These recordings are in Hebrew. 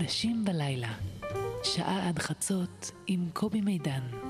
אנשים בלילה, שעה עד חצות עם קובי מידן.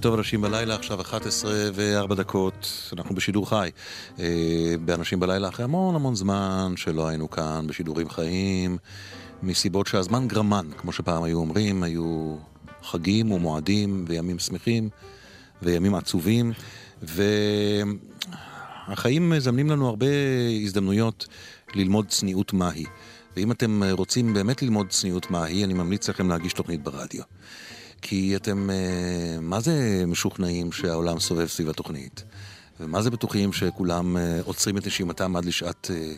טוב אנשים בלילה, עכשיו 11 ו-4 דקות, אנחנו בשידור חי. אה, באנשים בלילה אחרי המון המון זמן שלא היינו כאן בשידורים חיים, מסיבות שהזמן גרמן, כמו שפעם היו אומרים, היו חגים ומועדים וימים שמחים וימים עצובים, והחיים מזמנים לנו הרבה הזדמנויות ללמוד צניעות מהי. ואם אתם רוצים באמת ללמוד צניעות מהי, אני ממליץ לכם להגיש תוכנית ברדיו. כי אתם, אה, מה זה משוכנעים שהעולם סובב סביב התוכנית? ומה זה בטוחים שכולם אה, עוצרים את נשימתם עד לשעת אה,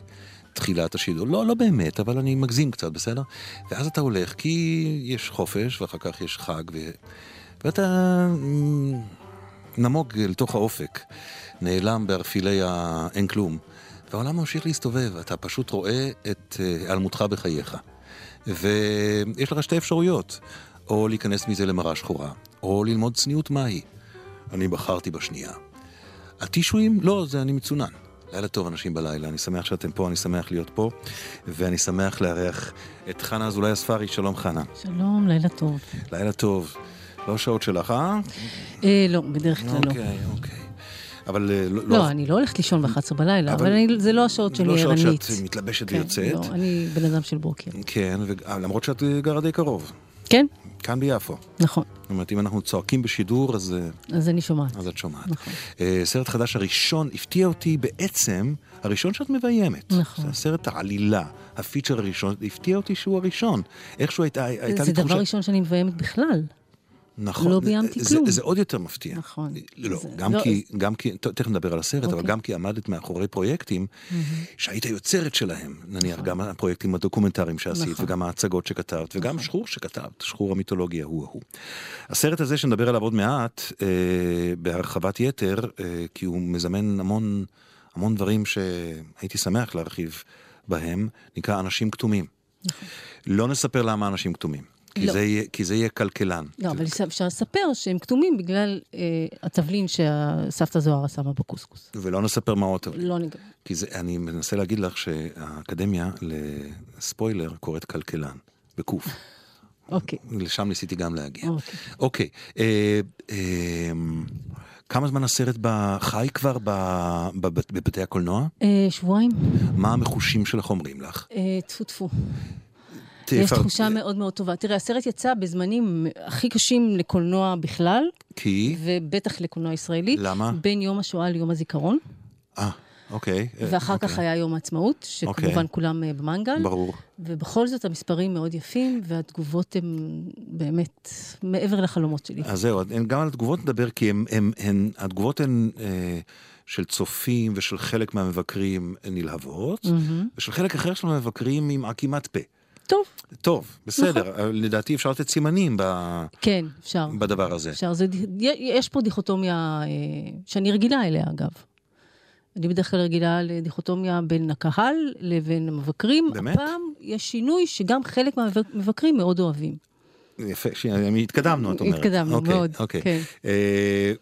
תחילת השידור? לא, לא באמת, אבל אני מגזים קצת, בסדר? ואז אתה הולך, כי יש חופש, ואחר כך יש חג, ו... ואתה נמוג לתוך האופק, נעלם בערפילי האין כלום, והעולם ממשיך להסתובב, אתה פשוט רואה את היעלמותך בחייך. ויש לך שתי אפשרויות. או להיכנס מזה למראה שחורה, או ללמוד צניעות מהי. אני בחרתי בשנייה. הטישואים? לא, זה אני מצונן. לילה טוב, אנשים בלילה. אני שמח שאתם פה, אני שמח להיות פה, ואני שמח לארח את חנה אזולאי הספרי. שלום, חנה. שלום, לילה טוב. לילה טוב. לא שעות שלך, אה? אה, לא, בדרך כלל לא. אוקיי, אוקיי. אבל אה, לא... לא, אני לא הולכת לישון ב-11 בלילה, אבל, זה לא השעות שלי ערנית. לא השעות שאת מתלבשת כן, ויוצאת. לא, אני בן אדם של בוקר. כן, למרות שאת גרה די קרוב. כן. כאן ביפו. נכון. זאת אומרת, אם אנחנו צועקים בשידור, אז... אה, אז אני שומעת. אז את שומעת. נכון. Uh, סרט חדש הראשון, הפתיע אותי בעצם, הראשון שאת מביימת. נכון. זה הסרט העלילה, הפיצ'ר הראשון, הפתיע אותי שהוא הראשון. איכשהו הייתה, הייתה לי תחושה... זה דבר ראשון שאני מביימת בכלל. נכון. לא ביימתי כלום. זה, זה עוד יותר מפתיע. נכון. לא, זה, גם, לא, כי, גם כי, תכף נדבר על הסרט, אוקיי. אבל גם כי עמדת מאחורי פרויקטים mm-hmm. שהיית יוצרת שלהם. נניח, נכון. גם הפרויקטים הדוקומנטריים שעשית, נכון. וגם ההצגות שכתבת, נכון. וגם שחור שכתבת, שחור המיתולוגיה הוא ההוא. הסרט הזה שנדבר עליו עוד מעט, אה, בהרחבת יתר, אה, כי הוא מזמן המון, המון דברים שהייתי שמח להרחיב בהם, נקרא אנשים כתומים. נכון. לא נספר למה אנשים כתומים. כי, לא. זה יהיה, כי זה יהיה כלכלן. לא, אבל אפשר לספר שהם כתומים בגלל אה, התבלין שהסבתא זוהרה שמה בקוסקוס. ולא נספר מהו התבלין. לא ניגע. כי זה, אני מנסה להגיד לך שהאקדמיה לספוילר קוראת כלכלן, בקוף. אוקיי. לשם ניסיתי גם להגיע. אוקיי. אוקיי. אה, אה, כמה זמן הסרט חי כבר בבתי הקולנוע? שבועיים. מה המחושים שלך אומרים לך? טפו טפו. יש תחושה מאוד מאוד טובה. תראה, הסרט יצא בזמנים הכי קשים לקולנוע בכלל. כי? ובטח לקולנוע ישראלי. למה? בין יום השואה ליום הזיכרון. אה, אוקיי. ואחר אוקיי. כך היה יום העצמאות, שכמובן אוקיי. כולם אה, במנגל. ברור. ובכל זאת המספרים מאוד יפים, והתגובות הן באמת מעבר לחלומות שלי. אז זהו, גם על התגובות נדבר, כי הם, הם, הם, התגובות הן... אה, של צופים ושל חלק מהמבקרים נלהבות, mm-hmm. ושל חלק אחר של המבקרים עם עקימת פה. טוב. טוב, בסדר. נכון. לדעתי אפשר לתת סימנים ב... כן, אפשר. בדבר הזה. אפשר. זה, יש פה דיכוטומיה אה, שאני רגילה אליה, אגב. אני בדרך כלל רגילה לדיכוטומיה בין הקהל לבין המבקרים. באמת? הפעם יש שינוי שגם חלק מהמבקרים מאוד אוהבים. יפה, התקדמנו, את אומרת. התקדמנו אוקיי, מאוד, אוקיי. כן. אה,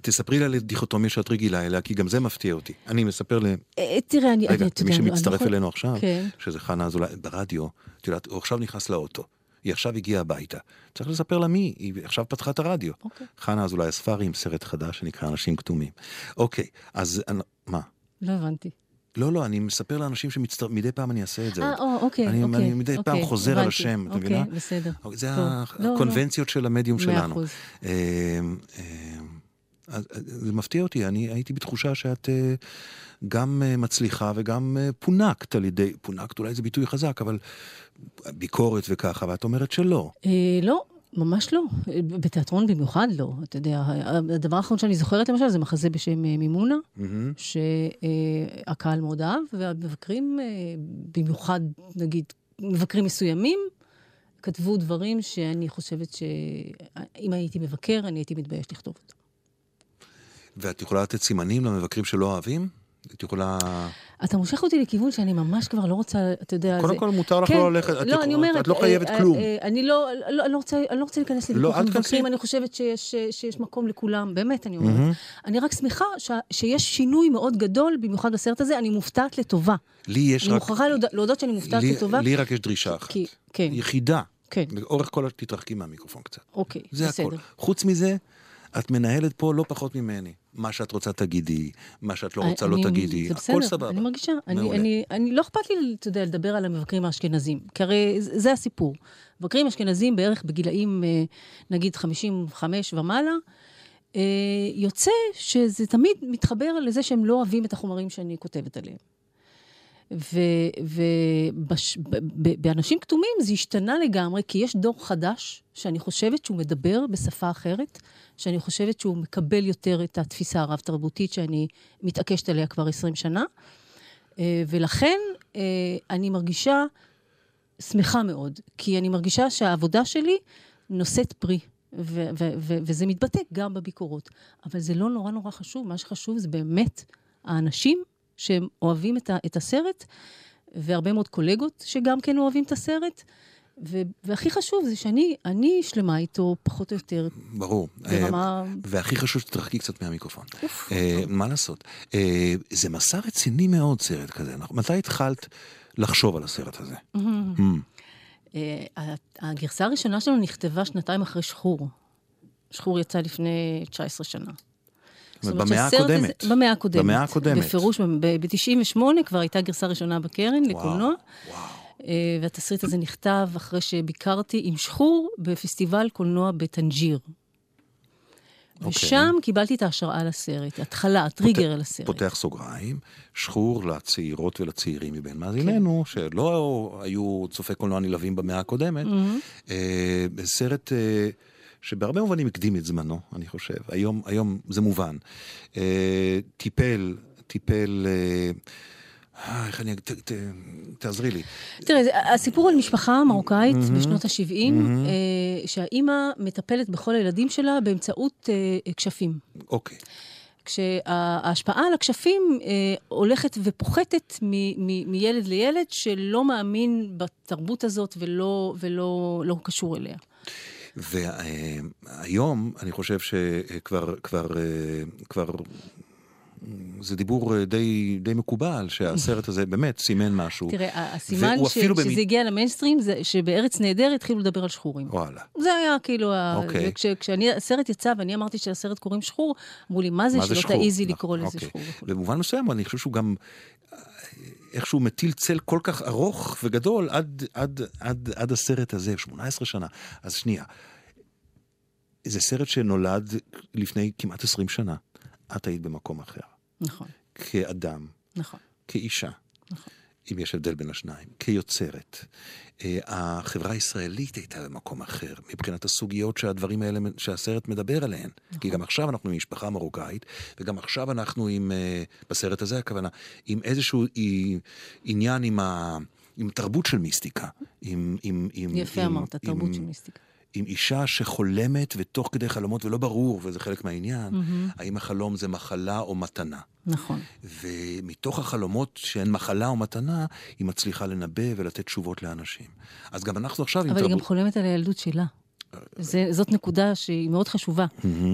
תספרי לי על דיכוטומיה שאת רגילה אליה, כי גם זה מפתיע אותי. אני מספר ל... אה, תראה, אני... רגע, מי שמצטרף אלינו עכשיו, כן. שזה חנה אזולאי, ברדיו, את יודעת, הוא עכשיו נכנס לאוטו. היא עכשיו הגיעה הביתה. צריך לספר לה מי, היא עכשיו פתחה את הרדיו. אוקיי. חנה אזולאי הספרי עם סרט חדש שנקרא אנשים כתומים. אוקיי, אז מה? לא הבנתי. לא, לא, אני מספר לאנשים שמצטר... מדי פעם אני אעשה את זה. אה, אוקיי, אני, אוקיי. אני מדי אוקיי, פעם חוזר הבנתי, על השם, את אוקיי, מבינה? בסדר. זה טוב. הקונבנציות של המדיום מאה שלנו. אחוז. זה מפתיע אותי, אני הייתי בתחושה שאת אה, גם אה, מצליחה וגם אה, פונקת על ידי, פונקת אולי זה ביטוי חזק, אבל ביקורת וככה, ואת אומרת שלא. לא, ממש לא. בתיאטרון במיוחד לא. אתה יודע, הדבר האחרון שאני זוכרת למשל זה מחזה בשם מימונה, מהמם. שהקהל מאוד אהב, והמבקרים, במיוחד, נגיד, מבקרים מסוימים, כתבו דברים שאני חושבת שאם הייתי מבקר, אני הייתי מתבייש לכתוב אותם. ואת יכולה לתת סימנים למבקרים שלא אוהבים? את יכולה... אתה מושך אותי לכיוון שאני ממש כבר לא רוצה, אתה יודע... קודם זה... כל, מותר לך כן, לא ללכת, את לא, אני אומרת... את לא חייבת אה, כלום. אה, אני לא, לא, אני לא רוצה, אני לא רוצה להיכנס לא, לוויכוח תיכנסי. מבקרים, אני חושבת שיש, שיש, מקום לכולם, באמת, אני אומרת. אני רק שמחה ש, שיש שינוי מאוד גדול, במיוחד בסרט הזה, אני מופתעת לטובה. לי יש אני רק... מוכרחה להודות, שאני מופתעת לי- לטובה. לי רק יש דרישה אחת. כי, כן, יחידה. כן, לאורך כל ה... תתרחקי מהמיקרופון קצת. אוקיי, זה בסדר. הכל. חוץ מזה, את מנהלת פה לא פחות ממני. מה שאת רוצה תגידי, מה שאת לא רוצה לא אני- תגידי, זה הכל בסדר, סבבה. אני מרגישה. אני, מעולה. אני, אני, לא אכפת לי, אתה יודע, לדבר על המבקרים האשכנזים, כי הרי זה זה הסיפור. מבקרים אשכנזים בערך בגילאים, אה, נגיד, 55 ומעלה, אה, יוצא שזה תמיד מתחבר לזה שהם לא אוהבים את החומרים שאני כותבת עליהם. ובאנשים כתומים זה השתנה לגמרי, כי יש דור חדש, שאני חושבת שהוא מדבר בשפה אחרת, שאני חושבת שהוא מקבל יותר את התפיסה הרב-תרבותית שאני מתעקשת עליה כבר 20 שנה, אה, ולכן אה, אני מרגישה שמחה מאוד, כי אני מרגישה שהעבודה שלי נושאת פרי. ו- ו- ו- וזה מתבטא גם בביקורות. אבל זה לא נורא נורא חשוב, מה שחשוב זה באמת האנשים שהם אוהבים את, ה- את הסרט, והרבה מאוד קולגות שגם כן אוהבים את הסרט, ו- והכי חשוב זה שאני אני שלמה איתו פחות או יותר ברור. ברמה... והכי חשוב שתתרחקי קצת מהמיקרופון. אוף. אה, מה לעשות? אה, זה מסע רציני מאוד, סרט כזה. מתי התחלת לחשוב על הסרט הזה? Mm. אה, ה- הגרסה הראשונה שלנו נכתבה שנתיים אחרי שחור. שחור יצא לפני 19 שנה. במאה שהסרט הזה- הקודמת. במאה הקודמת. במאה הקודמת. בפירוש, ב-98 כבר הייתה גרסה ראשונה בקרן לקולנוע. וואו. אה, והתסריט הזה נכתב אחרי שביקרתי עם שחור בפסטיבל קולנוע בטנג'יר. אוקיי. ושם קיבלתי את ההשראה לסרט, התחלה, הטריגר לסרט. פותח סוגריים, שחור לצעירות ולצעירים מבין מאזיננו, כן. שלא היו צופי קולנוע נלהבים במאה הקודמת, Mm-hmm. אה, סרט אה, שבהרבה מובנים הקדים את זמנו, אני חושב. היום, היום זה מובן. אה, טיפל, טיפל... אה, אה, איך אני אגיד, תעזרי לי. תראה, הסיפור על משפחה מרוקאית בשנות ה-70, שהאימא מטפלת בכל הילדים שלה באמצעות אה, כשפים. אוקיי. כשההשפעה על הכשפים אה, הולכת ופוחתת מ- מ- מילד לילד שלא מאמין בתרבות הזאת ולא, ולא לא קשור אליה. והיום אני חושב שכבר, כבר, כבר, זה דיבור די, די מקובל, שהסרט הזה באמת סימן משהו. תראה, ה- הסימן ש- שזה במי- הגיע למיינסטרים זה שבארץ נהדרת התחילו לדבר על שחורים. וואלה. זה היה כאילו, ה- אוקיי. וכש- כשאני, הסרט יצא ואני אמרתי שלסרט קוראים שחור, אמרו לי, מה זה מה שלא? תעיזי נכון, לקרוא לזה אוקיי. שחור. במובן מסוים אני חושב שהוא גם איכשהו מטיל צל כל כך ארוך וגדול עד, עד, עד, עד הסרט הזה, 18 שנה. אז שנייה, זה סרט שנולד לפני כמעט 20 שנה. את היית במקום אחר. נכון, כאדם, נכון. כאישה, נכון. אם יש הבדל בין השניים, כיוצרת. אה, החברה הישראלית הייתה במקום אחר, מבחינת הסוגיות שהדברים האלה, שהסרט מדבר עליהן. כי גם עכשיו אנחנו עם משפחה מרוקאית, וגם עכשיו אנחנו עם, אה, בסרט הזה הכוונה, עם איזשהו אי- עניין עם, ה, עם תרבות של מיסטיקה. עם, עם, עם, יפה עם, אמרת, תרבות עם, של מיסטיקה. עם אישה שחולמת ותוך כדי חלומות, ולא ברור, וזה חלק מהעניין, האם החלום זה מחלה או מתנה. נכון. ומתוך החלומות שהן מחלה או מתנה, היא מצליחה לנבא ולתת תשובות לאנשים. אז גם אנחנו עכשיו אבל היא גם תרבות... חולמת על הילדות שלה. זה, זאת נקודה שהיא מאוד חשובה.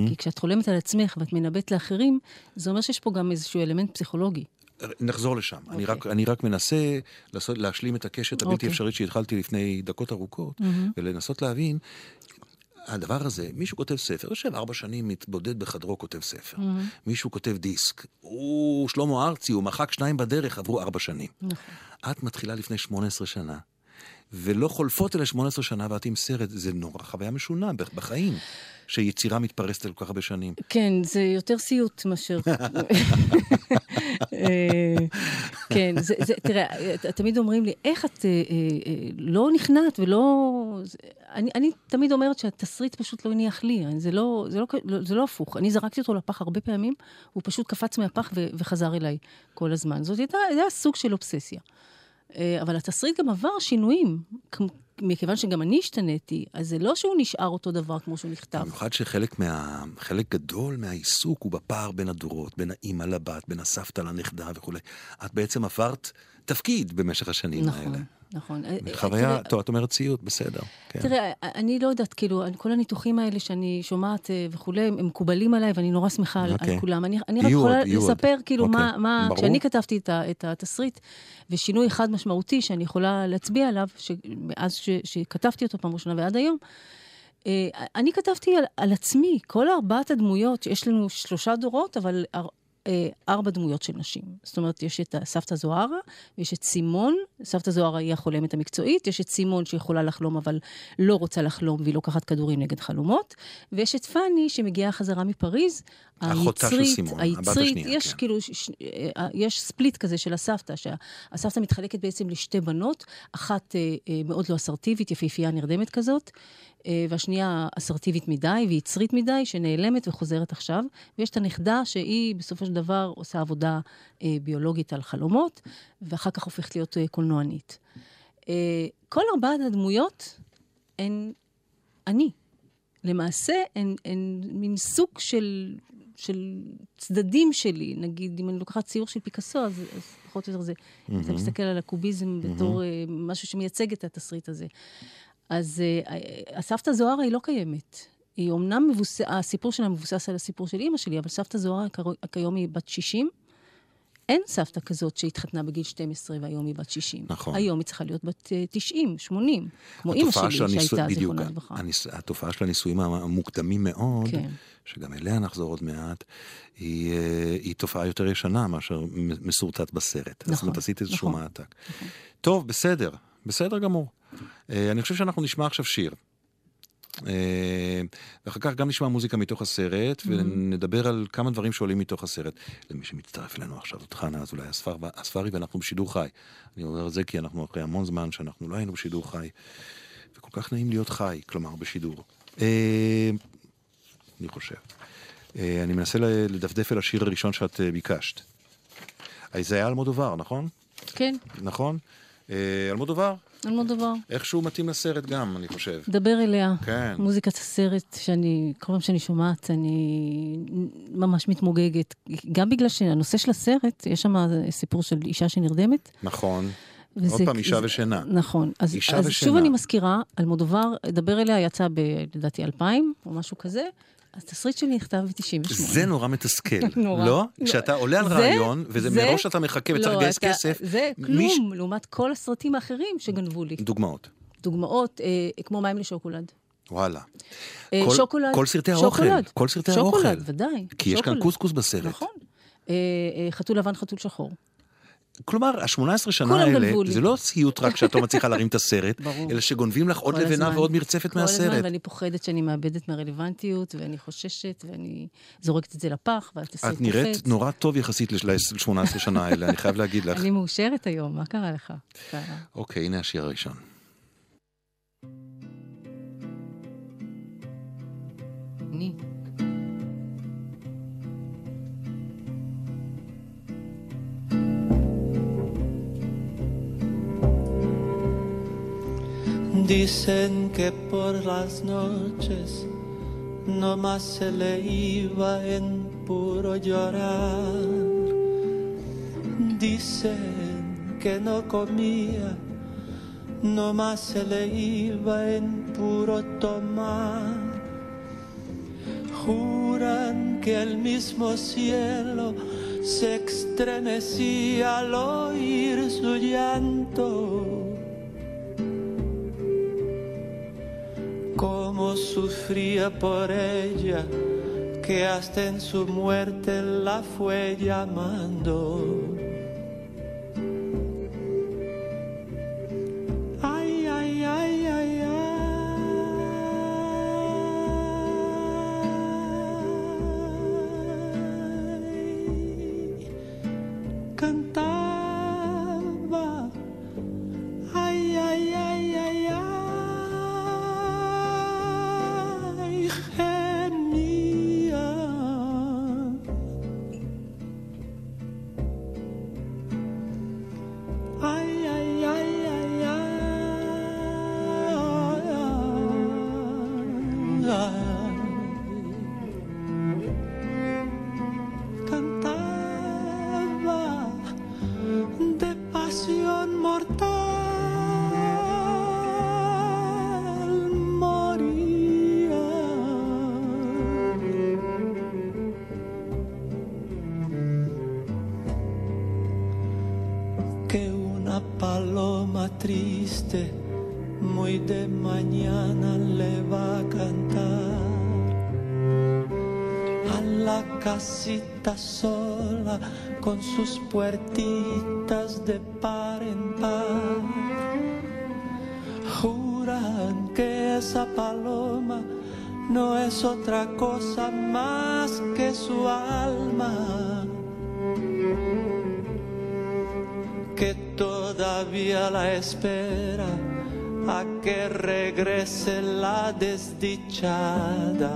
כי כשאת חולמת על עצמך ואת מנבאת לאחרים, זה אומר שיש פה גם איזשהו אלמנט פסיכולוגי. נחזור לשם. אני, אוקיי. רק, אני רק מנסה לעשות, להשלים את הקשת הבלתי אוקיי. אפשרית שהתחלתי לפני דקות ארוכות, ולנסות להבין, הדבר הזה, מישהו כותב ספר, יושב ארבע שנים, מתבודד בחדרו, כותב ספר. מישהו כותב דיסק. הוא, שלמה ארצי, הוא מחק שניים בדרך, עברו ארבע שנים. נכון. את מתחילה לפני 18 שנה, ולא חולפות אלה 18 שנה ואת עם סרט, זה נורא חוויה משונה בחיים, שיצירה מתפרסת על כל כך הרבה שנים. כן, זה יותר סיוט מאשר... אה, כן, זה, זה, תראה, תמיד אומרים לי, איך את אה, אה, אה, לא נכנעת ולא אני, אני תמיד אומרת שהתסריט פשוט לא הניח לי, זה לא, זה, לא, זה לא הפוך. אני זרקתי אותו לפח הרבה פעמים, הוא פשוט קפץ מהפח ו, וחזר אליי כל הזמן. זאת הייתה, זה היה סוג של אובססיה. אה, אבל התסריט גם עבר שינויים, מכיוון שגם אני השתניתי, אז זה לא שהוא נשאר אותו דבר כמו שהוא נכתב. במיוחד שחלק מה... חלק גדול מהעיסוק הוא בפער בין הדורות, בין האימא לבת, בין הסבתא לנכדה וכולי. את בעצם עברת תפקיד במשך השנים נכון, האלה. נכון, נכון. חוויה, טוב, את אומרת ציוד, בסדר. כן. תראה, אני לא יודעת, כאילו, כל הניתוחים האלה שאני שומעת אה, וכולי, הם מקובלים עליי, ואני נורא שמחה על, על כולם. אני, אני רק יכולה לספר, כאילו, אוקיי. מה, מה כשאני כתבתי את, את התסריט, ושינוי אחד משמעותי שאני יכולה להצביע עליו, מאז שכתבתי אותו פעם ראשונה ועד היום, אני כתבתי על, על עצמי, כל ארבעת הדמויות, יש לנו שלושה דורות, אבל אה, ארבע דמויות של נשים. זאת אומרת, יש את סבתא זוהרה, יש את סימון, סבתא זוהרה היא החולמת המקצועית, יש את סימון שיכולה לחלום אבל לא רוצה לחלום והיא לוקחת כדורים נגד חלומות, ויש את פאני שמגיעה חזרה מפריז, היצרית, היצרית, יש כן. כאילו, ש, אה, יש ספליט כזה של הסבתא, שהסבתא מתחלקת בעצם לשתי בנות, אחת אה, אה, מאוד לא אסרטיבית, יפהפייה נרדמת כזאת, אה, והשנייה אסרטיבית מדי ויצרית מדי, שנעלמת וחוזרת עכשיו. ויש את הנכדה שהיא בסופו של דבר עושה עבודה אה, ביולוגית על חלומות, ואחר כך הופכת להיות אה, קולנוענית. אה, כל ארבעת הדמויות הן אני. למעשה הן, הן מין סוג של, של צדדים שלי. נגיד, אם אני לוקחת ציור של פיקאסו, אז, אז פחות או יותר זה, mm-hmm. אתה מסתכל על הקוביזם mm-hmm. בתור אה, משהו שמייצג את התסריט הזה. אז uh, הסבתא זוהרה היא לא קיימת. היא אומנם מבוסס... הסיפור שלה מבוסס על הסיפור של אימא שלי, אבל סבתא זוהרה כיום היא בת 60. אין סבתא כזאת שהתחתנה בגיל 12 והיום היא בת 60. נכון. היום היא צריכה להיות בת 90, אה, 80, כמו אימא שלי, של הניסו... שהייתה זיכרונה לברכה. הניס... התופעה של הנישואים המוקדמים מאוד, כן. שגם אליה נחזור עוד מעט, היא, אה, היא תופעה יותר ישנה מאשר מסורטט בסרט. נכון. זאת אומרת, עשית איזשהו נכון, מעתק. נכון. טוב, בסדר, בסדר גמור. אה, אני חושב שאנחנו נשמע עכשיו שיר. אה, ואחר כך גם נשמע מוזיקה מתוך הסרט, mm-hmm. ונדבר על כמה דברים שעולים מתוך הסרט. למי שמצטרף אלינו עכשיו, זאת חנה אזולאי הספרי, ואנחנו בשידור חי. אני אומר את זה כי אנחנו אחרי המון זמן שאנחנו לא היינו בשידור חי, וכל כך נעים להיות חי, כלומר בשידור. אה, אני חושב. אני מנסה לדפדף אל השיר הראשון שאת ביקשת. זה היה אלמודובר, נכון? כן. נכון? אלמודובר, אלמודובר. איכשהו מתאים לסרט גם, אני חושב. דבר אליה. כן. מוזיקת הסרט, שאני, כל פעם שאני שומעת, אני ממש מתמוגגת. גם בגלל שהנושא של הסרט, יש שם סיפור של אישה שנרדמת. נכון. וזה, עוד פעם, אישה זה, ושינה. נכון. אז, אישה אז ושינה. שוב אני מזכירה, אלמודובר, דבר אליה יצא ב, לדעתי, 2000, או משהו כזה. התסריט שלי נכתב ב-98. זה נורא מתסכל, נורא. לא? לא? כשאתה עולה על רעיון, וזה זה, מראש אתה מחכה וצריך לא, לגייס כסף. זה כלום, מיש... לעומת כל הסרטים האחרים שגנבו לי. דוגמאות. דוגמאות, אה, כמו מים לשוקולד. וואלה. אה, כל, שוקולד. כל סרטי האוכל. שוקולד. כל סרטי שוקולד, האוכל. שוקולד, ודאי. כי שוקולד. יש כאן קוסקוס בסרט. נכון. אה, אה, חתול לבן, חתול שחור. כלומר, ה-18 שנה האלה, זה לא סיוט רק שאת לא מצליחה להרים את הסרט, אלא שגונבים לך עוד לבנה ועוד מרצפת מהסרט. כל הזמן, ואני פוחדת שאני מאבדת מהרלוונטיות, ואני חוששת, ואני זורקת את זה לפח, והתסריט קופץ. את נראית נורא טוב יחסית ל-18 שנה האלה, אני חייב להגיד לך. אני מאושרת היום, מה קרה לך? אוקיי, הנה השיר הראשון. אני. Dicen que por las noches no más se le iba en puro llorar. Dicen que no comía, no más se le iba en puro tomar. Juran que el mismo cielo se estremecía al oír su llanto cómo sufría por ella, que hasta en su muerte la fue llamando. Que una paloma triste muy de mañana le va a cantar a la casita sola con sus puertitas de par en par. Juran que esa paloma no es otra cosa más que su alma. Todavía la espera a que regrese la desdichada.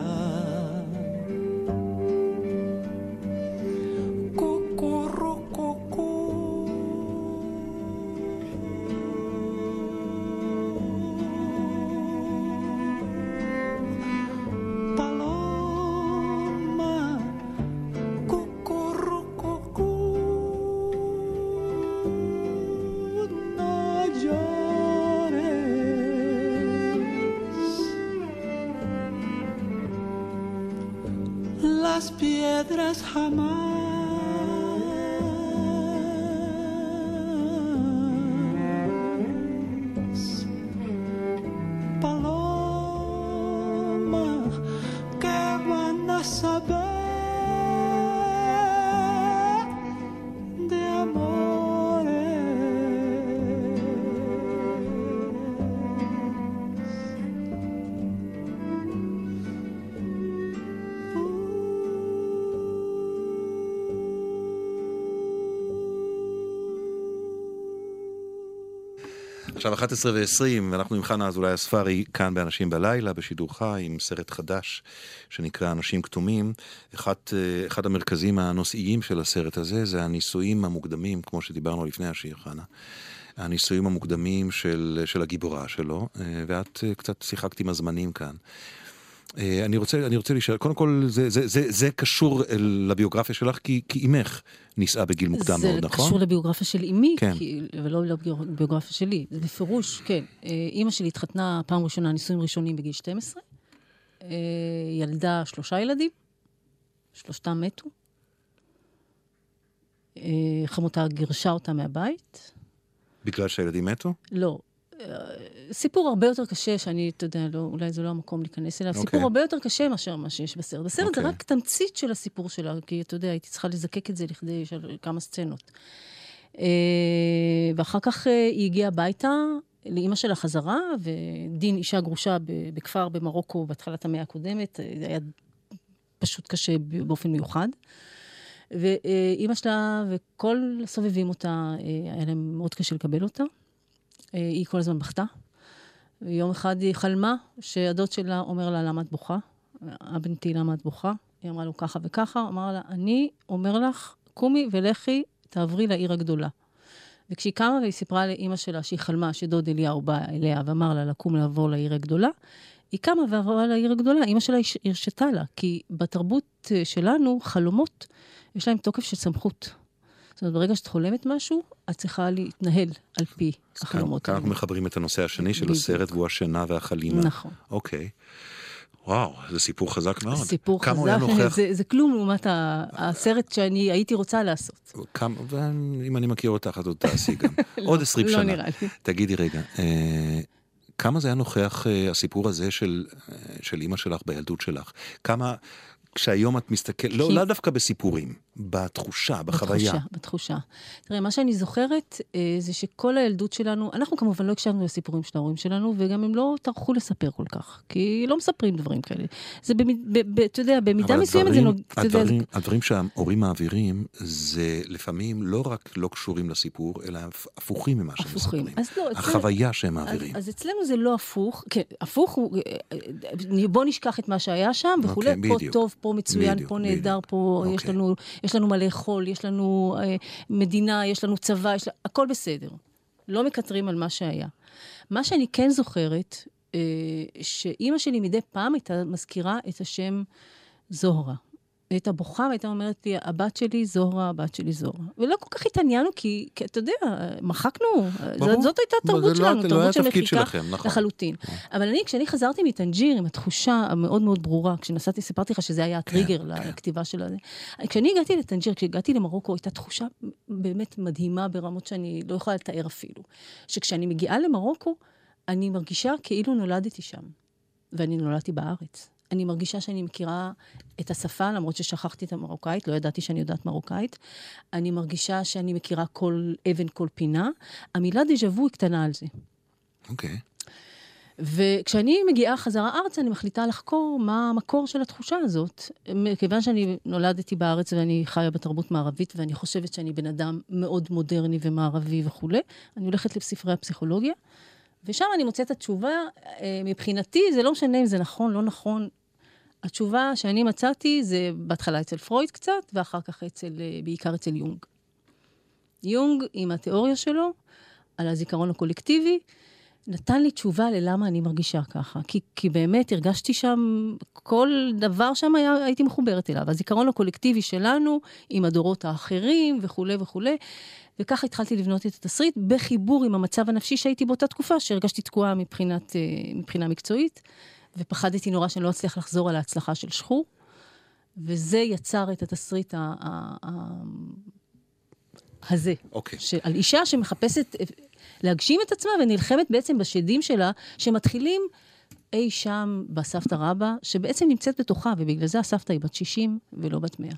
עכשיו 11 ו-20, ואנחנו עם חנה אזולאי הספרי כאן באנשים בלילה, בשידור חי, עם סרט חדש שנקרא אנשים כתומים. אחד, אה, אחד המרכזים הנושאיים של הסרט הזה זה הנישואים המוקדמים, כמו שדיברנו לפני השיר, חנה. הנישואים המוקדמים של, של הגיבורה שלו, אה, ואת אה, קצת שיחקת עם הזמנים כאן. אה, אני רוצה, אני רוצה לשאול, קודם כל זה, זה, זה, זה קשור לביוגרפיה שלך כי, כי אימך נישאה בגיל מוקדם זה מאוד, נכון? קשור לביוגרפיה של אמי, כן. כי, ולא לביוגרפיה שלי. זה בפירוש, כן. אה, אימא שלי התחתנה פעם ראשונה, נישואים ראשונים בגיל 12. אה, ילדה שלושה ילדים, שלושתם מתו. חמותה גירשה אותה מהבית. בגלל שהילדים מתו? לא. סיפור הרבה יותר קשה, שאני, אתה יודע, לא, אולי זה לא המקום להיכנס אליו, אוקיי. סיפור הרבה יותר קשה מאשר מה שיש בסרט. בסרט אוקיי. זה רק תמצית של הסיפור שלה, כי אתה יודע, הייתי צריכה לזקק את זה לכדי של כמה סצנות. אה, ואחר כך אה, היא הגיעה הביתה לאימא שלה חזרה, ודין, אישה גרושה בכפר במרוקו בהתחלת המאה הקודמת, זה היה פשוט קשה באופן מיוחד. ואימא שלה וכל הסובבים אותה, אה, היה להם מאוד קשה לקבל אותה. אה, היא כל הזמן בכתה. ויום אחד היא חלמה שהדוד שלה אומר לה, למה את בוכה? הבנתי, למה את בוכה? היא אמרה לו ככה וככה, אמר לה, אני אומר לך, קומי ולכי, תעברי לעיר הגדולה. וכשהיא קמה והיא סיפרה לאימא שלה שהיא חלמה שדוד אליהו בא אליה ואמר לה לקום לעבור לעיר הגדולה, היא קמה ועברה לעיר הגדולה, אימא שלה הרשתה לה, כי בתרבות אה, שלנו, חלומות, יש להם תוקף של סמכות. זאת אומרת, ברגע שאת חולמת משהו, את צריכה להתנהל על פי החלומות כאן אנחנו האלה. מחברים את הנושא השני של. הסרט, והוא השינה והחלימה. נכון. אוקיי. וואו, זה סיפור חזק מאוד. סיפור כמה הוא היה חזק, נוכח, זה, זה כלום לעומת ה- הסרט שאני הייתי רוצה לעשות. כמה, ואם אני מכיר אותך, את עוד תעשי גם. עוד 20 לא שנה. נראה לי. תגידי רגע, אה, כמה זה היה נוכח, אה, הסיפור הזה של, אה, של אימא שלך בילדות שלך? כמה, כשהיום את מסתכלת, לא, כי- לא דווקא בסיפורים, בתחושה, בחוויה. בתחושה, בתחושה. תראה, מה שאני זוכרת אה, זה שכל הילדות שלנו, אנחנו כמובן לא הקשבנו לסיפורים של ההורים שלנו, וגם הם לא טרחו לספר כל כך, כי לא מספרים דברים כאלה. זה, במ- ב- ב- אתה יודע, במידה מסוימת זה הדברים. אתה יודע, זה- הדברים, הדברים שההורים מעבירים, זה לפעמים לא רק לא קשורים לסיפור, אלא הפ- הפוכים ממה שהם. מספרים. אז לא, החוויה שהם אז, מעבירים. אז אצלנו זה לא הפוך, כן, הפוך הוא, אה, אה, בוא נשכח את מה שהיה שם וכולי, אוקיי, פה בדיוק. טוב, פה מצוין, בדיוק, פה נהדר. פה יש אוקיי. לנו, יש לנו מה לאכול, יש לנו אה, מדינה, יש לנו צבא, יש, הכל בסדר. לא מקטרים על מה שהיה. מה שאני כן זוכרת, אה, שאימא שלי מדי פעם הייתה מזכירה את השם זוהרה. אה, היא הייתה בוכה והייתה אומרת לי, הבת שלי זוהרה, הבת שלי זוהרה. ולא כל כך התעניינו, כי, כי אתה יודע, מחקנו. זאת, זאת הייתה התרבות לא- שלנו, לא תרבות היה של מחיקה נכון. לחלוטין. אבל אני, כשאני חזרתי מטנג'יר עם התחושה המאוד מאוד ברורה, כשנסעתי, סיפרתי לך שזה היה הטריגר כן. לכתיבה של הזה. כשאני הגעתי לטנג'יר, כשהגעתי למרוקו, הייתה תחושה באמת מדהימה ברמות שאני לא יכולה לתאר אפילו. שכשאני מגיעה למרוקו, אני מרגישה כאילו נולדתי שם. ואני נולדתי בארץ. אני מרגישה שאני מכירה את השפה, למרות ששכחתי את המרוקאית, לא ידעתי שאני יודעת מרוקאית. אני מרגישה שאני מכירה כל אבן, כל פינה. המילה דז'ה וו היא קטנה על זה. אוקיי. וכשאני מגיעה חזרה ארצה, אני מחליטה לחקור מה המקור של התחושה הזאת. מכיוון שאני נולדתי בארץ ואני חיה בתרבות מערבית, ואני חושבת שאני בן אדם מאוד מודרני ומערבי וכולי, אני הולכת לספרי הפסיכולוגיה, ושם אני מוצאת את התשובה, אה, מבחינתי, זה לא משנה אם זה נכון, לא נכון. התשובה שאני מצאתי זה בהתחלה אצל פרויד קצת, ואחר כך אצל, אה, בעיקר אצל יונג. יונג, עם התיאוריה שלו, על הזיכרון הקולקטיבי, נתן לי תשובה ללמה אני מרגישה ככה. כי, כי באמת הרגשתי שם, כל דבר שם היה, הייתי מחוברת אליו. הזיכרון הקולקטיבי שלנו, עם הדורות האחרים וכולי וכולי. וככה התחלתי לבנות את התסריט, בחיבור עם המצב הנפשי שהייתי באותה תקופה, שהרגשתי תקועה מבחינת, אה, מבחינה מקצועית, ופחדתי נורא שאני לא אצליח לחזור על ההצלחה של שחור. וזה יצר את התסריט ה- ה- ה- הזה. אוקיי. על אישה שמחפשת אה, להגשים את עצמה ונלחמת בעצם בשדים שלה, שמתחילים אי שם בסבתא רבא, שבעצם נמצאת בתוכה, ובגלל זה הסבתא היא בת 60 ולא בת 100.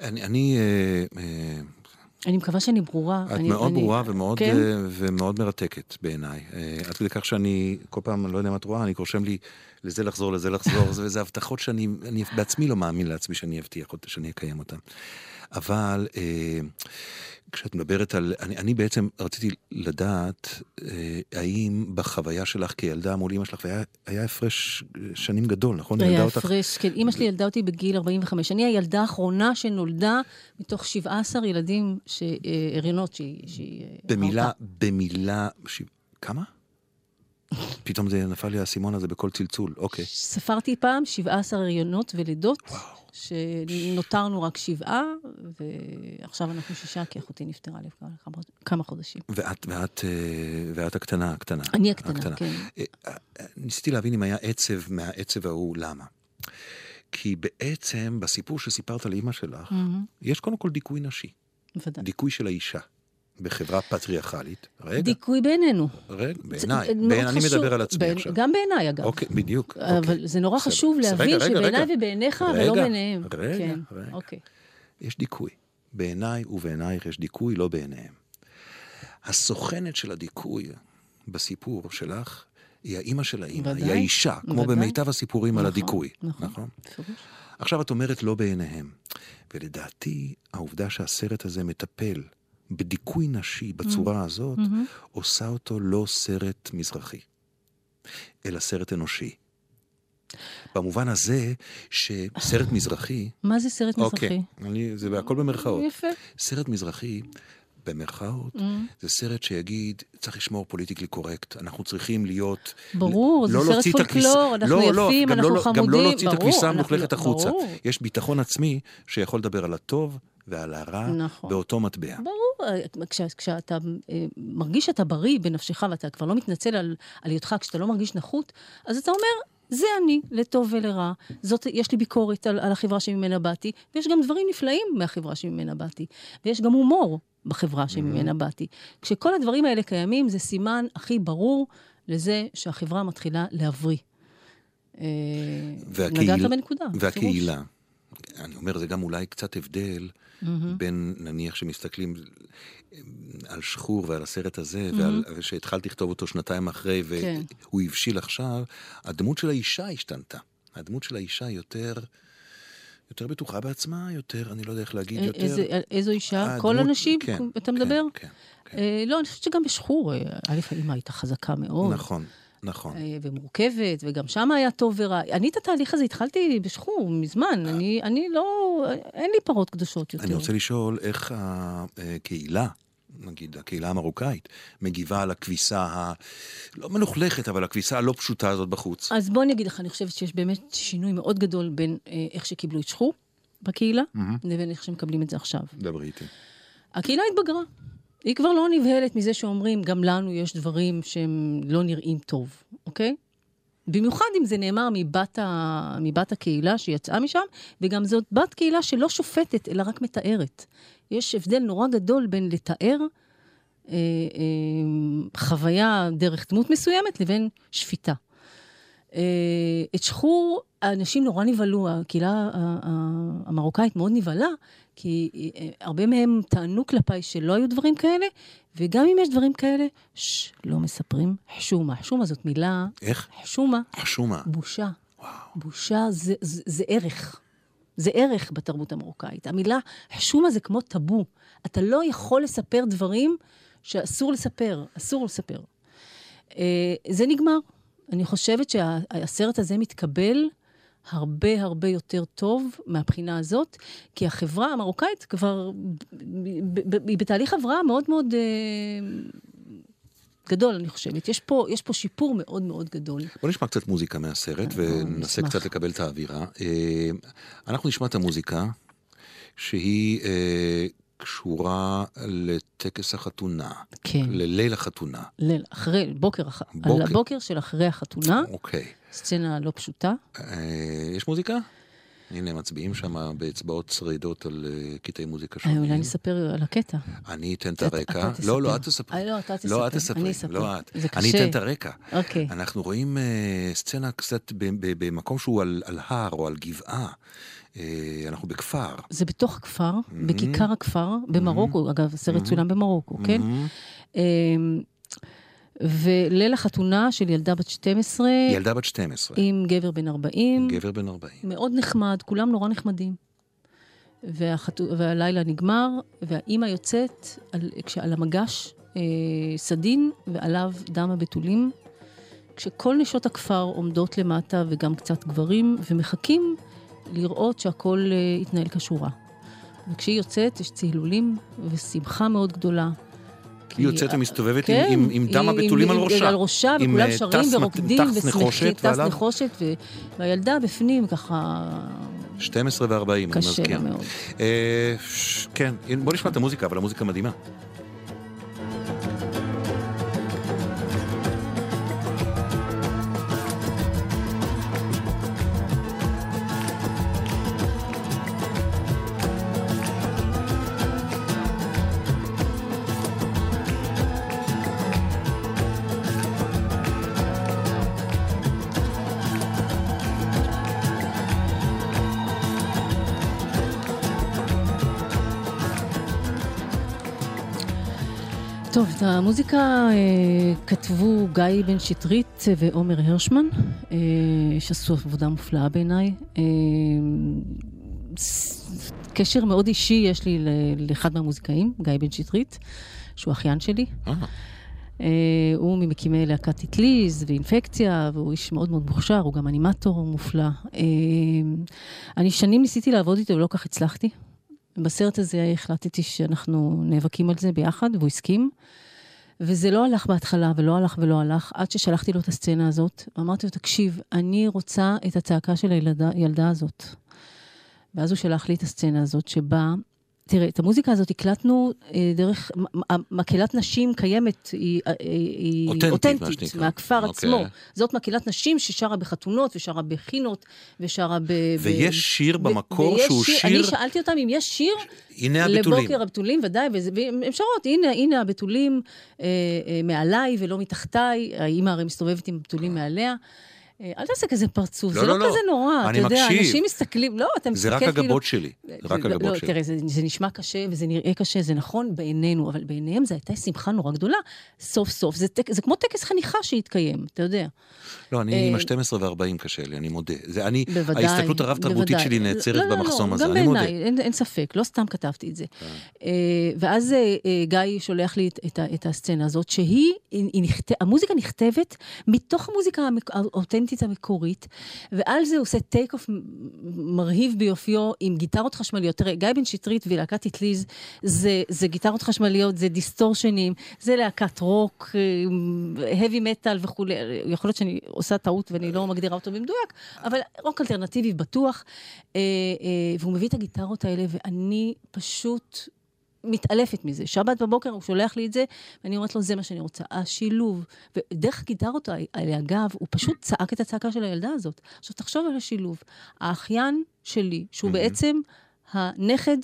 אני, אני אה, אה, אני מקווה שאני ברורה. את אני, מאוד אני, ברורה ומאוד, כן? אה, ומאוד מרתקת בעיניי. אה, עד כדי כך שאני, כל פעם, לא יודע אם את רואה, אני רושם לי לזה לחזור, לזה לחזור, זה- וזה הבטחות שאני אני בעצמי לא מאמין לעצמי שאני אבטיח שאני אקיים אותן. אבל אה, כשאת מדברת על... אני, אני בעצם רציתי לדעת אה, האם בחוויה שלך כילדה מול אמא שלך, והיה היה הפרש שנים גדול, נכון? היה ילדה אותך- הפרש, כן, אימא שלי ילדה אותי בגיל 45. אני הילדה האחרונה שנולדה מתוך 17 ילדים, ש- אה, הריונות שהיא... שהיא, אה, במילה. במילה... ש... כמה? פתאום זה נפל לי האסימון הזה בכל צלצול, אוקיי. ספרתי פעם 17 הריונות ולידות, שנותרנו רק שבעה, ועכשיו אנחנו שישה, כי אחותי נפטרה לפני כמה- כמה חודשים. ואת, ואת, אה, ואת הקטנה, הקטנה. אני הקטנה, כן. אה, אה, ניסיתי להבין אם היה עצב מהעצב ההוא, למה? כי בעצם, בסיפור שסיפרת לאימא שלך, יש קודם כל דיכוי נשי. בוודאי. דיכוי של האישה. בחברה פטריארכלית. רגע, דיכוי בעינינו. רגע, בעיניי. בעיני- אני חשוב. מדבר על עצמי בעין- עכשיו. גם בעיניי, אגב. אוקיי, בדיוק. אבל אוקיי. זה נורא בסדר. חשוב להבין שבעיניי רגע. ובעיניך ולא רגע, בעיניהם. רגע, כן, רגע. אוקיי. יש דיכוי. בעיניי ובעינייך יש דיכוי, לא בעיניהם. הסוכנת של הדיכוי בסיפור שלך היא האימא של האימא, היא האישה, כמו ודאי. במיטב הסיפורים על נכון, הדיכוי. נכון. נכון? עכשיו את אומרת לא בעיניהם. ולדעתי, העובדה שהסרט הזה מטפל בדיכוי נשי בצורה Mm-hmm. הזאת, עושה אותו לא סרט מזרחי, אלא סרט אנושי. במובן הזה שסרט מזרחי, מה זה סרט מזרחי? אוקיי, אני, זה הכל במרכאות. יפה. סרט מזרחי, במרכאות, Mm. זה סרט שיגיד, צריך לשמור פוליטיקלי קורקט, אנחנו צריכים להיות... ברור, זה לא סרט פולקלור, אנחנו לא, לא, יפים, גם אנחנו לא, גם לא חמודים, להוציא את ברור, הכביסה המלוכלכת לא- החוצה. ברור. יש ביטחון עצמי שיכול לדבר על הטוב ועל הרע נכון. באותו מטבע. ברור, אה, כש, כשאתה אה, מרגיש שאתה בריא בנפשך ואתה כבר לא מתנצל על, על היותך, כשאתה לא מרגיש נחות, אז אתה אומר, זה אני, לטוב ולרע. זאת, יש לי ביקורת על, על החברה שממנה באתי, ויש גם דברים נפלאים מהחברה שממנה באתי, ויש גם הומור בחברה שממנה באתי. כשכל הדברים האלה קיימים, זה סימן הכי ברור לזה שהחברה מתחילה להבריא. אה, והקהיל- נגעת בנקודה. והקהילה. אני אומר, זה גם אולי קצת הבדל בין, נניח, שמסתכלים על שחור ועל הסרט הזה, ועל שהתחלתי לכתוב אותו שנתיים אחרי, כן. והוא הבשיל עכשיו, הדמות של האישה השתנתה. הדמות של האישה יותר... יותר בטוחה בעצמה, יותר, אני לא יודע איך להגיד, אה, יותר... איזה, איזו אישה? הדמות- כל הנשים? כן, אתה כן, מדבר? כן, כן. אה, לא, אני חושבת שגם בשחור, אה, א', האמא הייתה חזקה מאוד. נכון, נכון. אה, ומורכבת, וגם שם היה טוב ורע. אני את התהליך הזה התחלתי בשחור, מזמן. אני, אני לא... אין לי פרות קדושות יותר. אני רוצה לשאול איך הקהילה, נגיד הקהילה המרוקאית, מגיבה על הכביסה ה... לא מלוכלכת, אבל הכביסה הלא פשוטה הזאת בחוץ. אז בוא אני אגיד לך, אני חושבת שיש באמת שינוי מאוד גדול בין אה, איך שקיבלו את שחור, בקהילה, מהמם. לבין איך שמקבלים את זה עכשיו. דברי איתי. הקהילה התבגרה. היא כבר לא נבהלת מזה שאומרים, גם לנו יש דברים שהם לא נראים טוב, אוקיי? במיוחד אם זה נאמר מבת, ה... מבת הקהילה שיצאה משם, וגם זאת בת קהילה שלא שופטת, אלא רק מתארת. יש הבדל נורא גדול בין לתאר אה, אה, חוויה דרך דמות מסוימת לבין שפיטה. אה, את שחור, האנשים נורא נבהלו, הקהילה המרוקאית מאוד נבהלה, כי אה, הרבה מהם טענו כלפיי שלא היו דברים כאלה, וגם אם יש דברים כאלה, ששש, לא מספרים. חשומה, חשומה זאת מילה, איך? חשומה, חשומה. בושה. בושה זה, זה, זה ערך. זה ערך בתרבות המרוקאית. המילה חשומה זה כמו טאבו. אתה לא יכול לספר דברים שאסור לספר, אסור לספר. אה, זה נגמר. אני חושבת שהסרט הזה מתקבל הרבה הרבה יותר טוב מהבחינה הזאת, כי החברה המרוקאית כבר, היא בתהליך הבראה מאוד מאוד אה, גדול, אני חושבת. יש פה, יש פה שיפור מאוד מאוד גדול. בוא נשמע קצת מוזיקה מהסרט אה, וננסה. קצת לקבל את האווירה. אה, אנחנו נשמע את המוזיקה שהיא קשורה לטקס החתונה, כן. לליל החתונה. ליל, אחרי, בוקר, אח... בוקר. על הבוקר של אחרי החתונה, אוקיי. סצנה לא פשוטה. אה, יש מוזיקה? הנה, הם מצביעים שם באצבעות שרידות על אה, קטעי מוזיקה אה, שונים. אולי נספר על הקטע. אני אתן את הרקע. לא, לא. את תספרי. אה, לא, אתה לא, את תספר. תספרי. אני אספר. לא את. זה אני קשה. אתן את הרקע. אוקיי. אנחנו רואים סצנה קצת במקום שהוא על הר או על גבעה. אה, אנחנו בכפר. זה בתוך הכפר, בכיכר הכפר, במרוקו, אגב, הסרט צולם במרוקו, כן? מהמם. אמ, וליל החתונה של ילדה בת 12, ילדה בת 12, עם גבר בן 40, גבר בן 40. מאוד נחמד, כולם נורא נחמדים. והחתו... והלילה נגמר, והאימא יוצאת על, כשעל המגש אה, סדין, ועליו דם הבתולים, כשכל נשות הכפר עומדות למטה, וגם קצת גברים, ומחכים לראות שהכל אה, יתנהל כשורה. וכשהיא יוצאת, יש צהלולים ושמחה מאוד גדולה. היא יוצאת ומסתובבת כן, עם, עם, עם דם הבתולים על ראשה. על ראשה, וכולם אה, שרים ורוקדים ושמחים, טס נחושת, והילדה בפנים ככה 12 ו-40, אני קשה מזכיר. לה מאוד. אה, כן, בוא נשמע את המוזיקה, אבל המוזיקה מדהימה. טוב, את המוזיקה אה, כתבו גיא בן שטרית ועומר הרשמן, אה, שעשו עבודה מופלאה בעיניי. אה, קשר מאוד אישי יש לי לאחד מהמוזיקאים, גיא בן שטרית, שהוא אחיין שלי. אה, אה, הוא ממקימי להקת אטליז ואינפקציה, והוא איש מאוד מאוד מוכשר, הוא גם אנימטור מופלא. אה, אני שנים ניסיתי לעבוד איתו ולא כך הצלחתי. בסרט הזה החלטתי שאנחנו נאבקים על זה ביחד, והוא הסכים. וזה לא הלך בהתחלה, ולא הלך ולא הלך, עד ששלחתי לו את הסצנה הזאת. אמרתי לו, תקשיב, אני רוצה את הצעקה של הילדה הזאת. ואז הוא שלח לי את הסצנה הזאת, שבה... תראה, את המוזיקה הזאת הקלטנו אה, דרך, מ- מקהלת נשים קיימת, היא, אה, היא אותנטית, אותנטית. מהכפר אוקיי. עצמו. זאת מקהלת נשים ששרה בחתונות, ושרה בחינות, ושרה ב... ב- ויש שיר ו- במקור שהוא שיר... אני שאלתי אותם אם יש שיר הנה הבתולים. לבוקר הבתולים, ודאי, והן שרות, הנה, הנה הבתולים אה, אה, מעליי ולא מתחתיי, האימא הרי מסתובבת עם הבתולים מעליה. אה, אל תעשה כזה פרצוף, לא, זה לא, לא לא. כזה נורא, אני אתה יודע, מקשיב. אנשים מסתכלים, לא, אתה זה מסתכל רק כאילו... הגבות שלי. זה רק לא, הגבות לא, שלי. תראה, זה, זה נשמע קשה וזה נראה קשה, זה נכון בעינינו, אבל בעיניהם זו הייתה שמחה נורא גדולה, סוף סוף. זה, זה כמו טקס חניכה שהתקיים, אתה יודע. לא, אני עם אה, ה-12 ו-40 קשה לי, אני מודה. זה אני, בוודאי. ההסתכלות הרב-תרבותית. שלי נעצרת לא, לא, במחסום לא, הזה, גם אני מודה. בעיניי, אין, אין ספק, לא סתם כתבתי את זה. אה, ואז אה, אה, גיא שולח לי את, את, ה- את הסצנה הזאת, שהיא. המוזיקה נכתבת מתוך המוזיקה האותנטית האותנטית המקורית, ועל זה הוא עושה טייק אוף מרהיב ביופיו עם גיטרות חשמליות. תראה, גיא בן שטרית ולהקת אטליז זה, זה גיטרות חשמליות, זה דיסטורשנים, זה להקת רוק, heavy metal וכולי. יכול להיות שאני עושה טעות ואני לא מגדירה אותו במדויק, אבל רוק אלטרנטיבי בטוח. אה, אה, והוא מביא את הגיטרות האלה, ואני פשוט מתעלפת מזה. שבת בבוקר הוא שולח לי את זה, ואני אומרת לו, זה מה שאני רוצה. השילוב, ודרך הגיטרות האלה, אגב, הוא פשוט צעק את הצעקה של הילדה הזאת. עכשיו, תחשוב על השילוב. האחיין שלי, שהוא mm-hmm. בעצם הנכד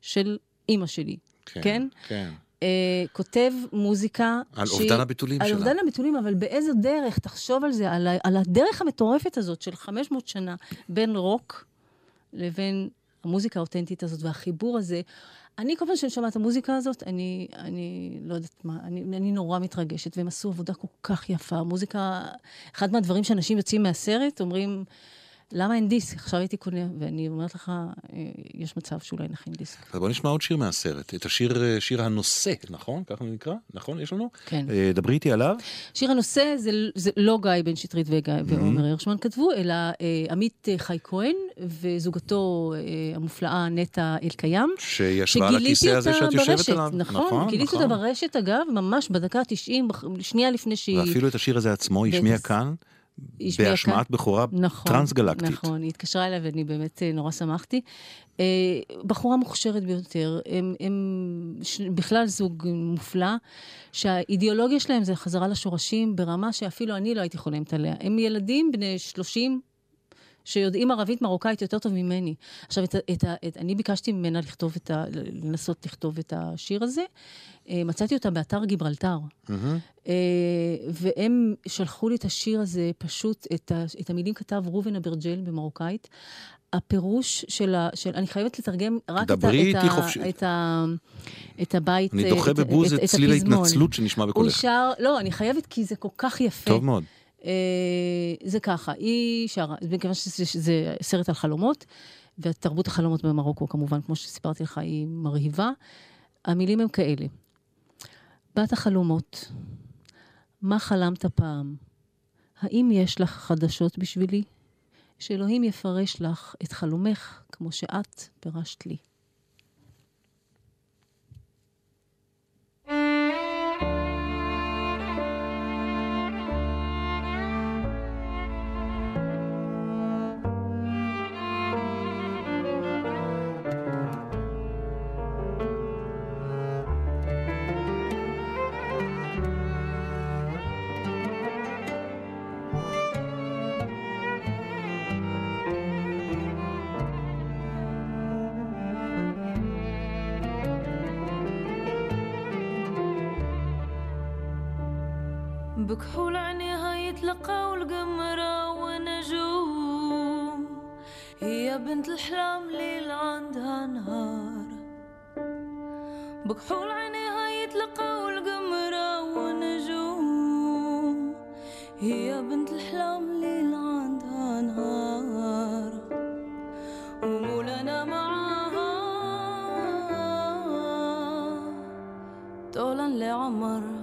של אימא שלי, כן? כן. כן. Uh, כותב מוזיקה על שהיא... אובדן הביטולים על שלה. על אובדן הביטולים, אבל באיזו דרך, תחשוב על זה, על, ה, על הדרך המטורפת הזאת של 500 שנה בין רוק לבין המוזיקה האותנטית הזאת והחיבור הזה. אני, כל פעם שאני שומעת את המוזיקה הזאת, אני, אני לא יודעת מה, אני, אני נורא מתרגשת, והם עשו עבודה כל כך יפה. מוזיקה, אחד מהדברים שאנשים יוצאים מהסרט, אומרים, למה אין דיסק? עכשיו הייתי קונה, ואני אומרת לך, אה, יש מצב שאולי נכין דיסק. אז בוא נשמע עוד שיר מהסרט, את השיר, אה, שיר הנושא, נכון? ככה נקרא? נכון? יש לנו? כן. אה, דברי איתי עליו. שיר הנושא זה, זה לא גיא בן שטרית וגיא, mm-hmm. ועומר הרשמן כתבו, אלא עמית חי כהן וזוגתו אה, המופלאה נטע אלקיים. שישבה על הכיסא הזה שאת יושבת ברשת, עליו. נכון, נכון גיליתי נכון. אותה ברשת, אגב, ממש בדקה ה-90, שנייה לפני שהיא... ואפילו את השיר הזה עצמו השמיע כאן. בהשמעת בכורה נכון, טרנס-גלקטית. נכון, היא התקשרה אליי ואני באמת אה, נורא שמחתי. אה, בחורה מוכשרת ביותר, הם, הם בכלל זוג מופלא, שהאידיאולוגיה שלהם זה חזרה לשורשים ברמה שאפילו אני לא הייתי חולמת עליה. הם ילדים בני 30, שיודעים ערבית מרוקאית יותר טוב ממני. עכשיו, את, את, את, אני ביקשתי ממנה לכתוב את ה... לנסות לכתוב את השיר הזה. אה, מצאתי אותה באתר גיברלטר. Mm-hmm. והם שלחו לי את השיר הזה, פשוט, את, ה, את המילים כתב ראובן אברג'ל במרוקאית. הפירוש של ה... של, אני חייבת לתרגם רק את, ה, את, ה, את, ה, את הבית, אני דוחה בבוז את צליל ההתנצלות שנשמע בקולך. הוא שר, לא, אני חייבת כי זה כל כך יפה. טוב מאוד. אה, זה ככה, היא שרה, מכיוון שזה סרט על חלומות, ותרבות החלומות במרוקו, כמובן, כמו שסיפרתי לך, היא מרהיבה. המילים הם כאלה: בת החלומות, מה חלמת פעם? האם יש לך חדשות בשבילי? שאלוהים יפרש לך את חלומך כמו שאת פירשת לי. بكحول عينيها يتلقاو القمرة ونجوم هي بنت الحلام ليل عندها نهار. بكحول عينيها يتلقاو القمرة ونجوم هي بنت الحلام ليل عندها نهار. ومولانا معاها. طولا لعمر.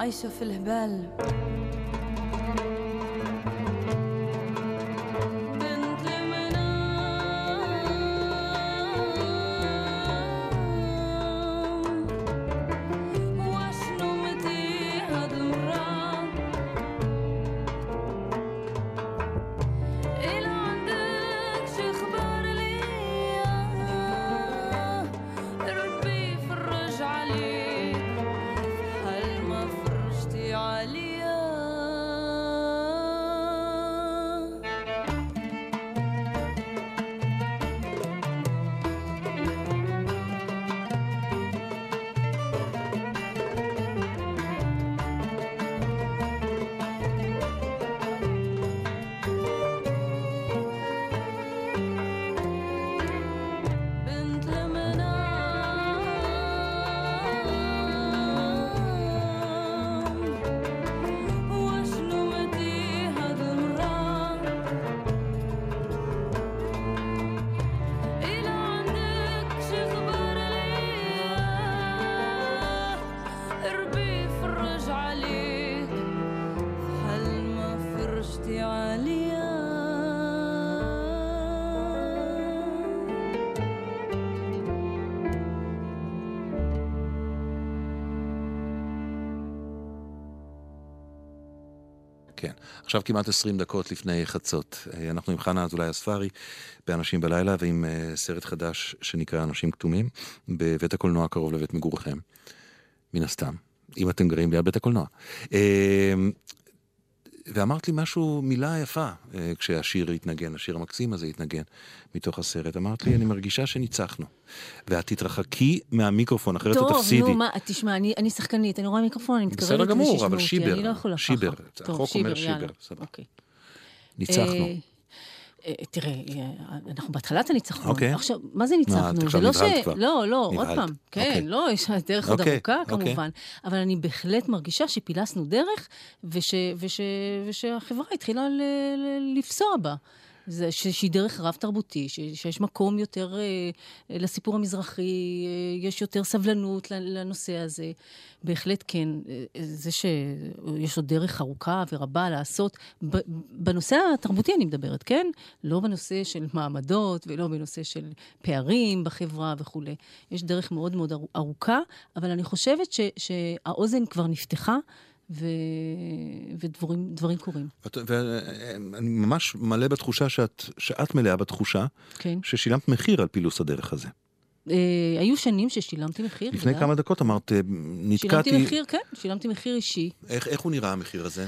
عايشة في الهبال. עכשיו כמעט 20 דקות לפני חצות. אה, אנחנו עם חנה אזולאי אספרי באנשים בלילה ועם אה, סרט חדש שנקרא אנשים כתומים בבית הקולנוע קרוב לבית מגורכם. מן הסתם, אם אתם גרים ליד בית הקולנוע. אה, ואמרת לי משהו, מילה יפה, אה, כשהשיר התנגן, השיר המקסים הזה התנגן מתוך הסרט. אמרת לי, אני מרגישה שניצחנו. ואת תתרחקי מהמיקרופון, אחרת את טוב, תפסידי. נו, מה, תשמע, אני, אני שחקנית, אני רואה מיקרופון, אני מתקרבת בסדר גמור, אבל אותי, שיבר, אני לא יכולה שיבר. ככה. החוק טוב, אומר. שיבר, סבבה. אוקיי. ניצחנו. אה, אה, תראה, אה, אנחנו בהתחלת הניצחון. אוקיי. עכשיו, מה זה ניצחנו? עכשיו זה לא כבר. לא, לא, עוד. פעם. כן, אוקיי. לא, יש דרך עוד אוקיי, ארוכה, אוקיי. כמובן. אבל אני בהחלט מרגישה שפילסנו דרך, וש- וש- ושהחברה התחילה לפסוע בה. זה ש- שהיא דרך רב-תרבותי, ש- שיש מקום יותר אה, לסיפור המזרחי, אה, יש יותר סבלנות לנושא הזה. בהחלט כן. אה, זה שיש עוד דרך ארוכה ורבה לעשות, ב- בנושא התרבותי אני מדברת, כן? לא בנושא של מעמדות ולא בנושא של פערים בחברה וכולי. יש דרך מאוד מאוד ארו- ארוכה, אבל אני חושבת ש- שהאוזן כבר נפתחה. ו... ודברים דברים קורים, ואני ממש מלא בתחושה שאת, שאת מלאה בתחושה כן. ששילמת מחיר על פילוס הדרך הזה. אה, היו שנים ששילמתי מחיר. לפני. כמה דקות אמרת, אה, נתקעתי... שילמתי מחיר, כן, שילמתי מחיר אישי. איך, איך הוא נראה המחיר הזה?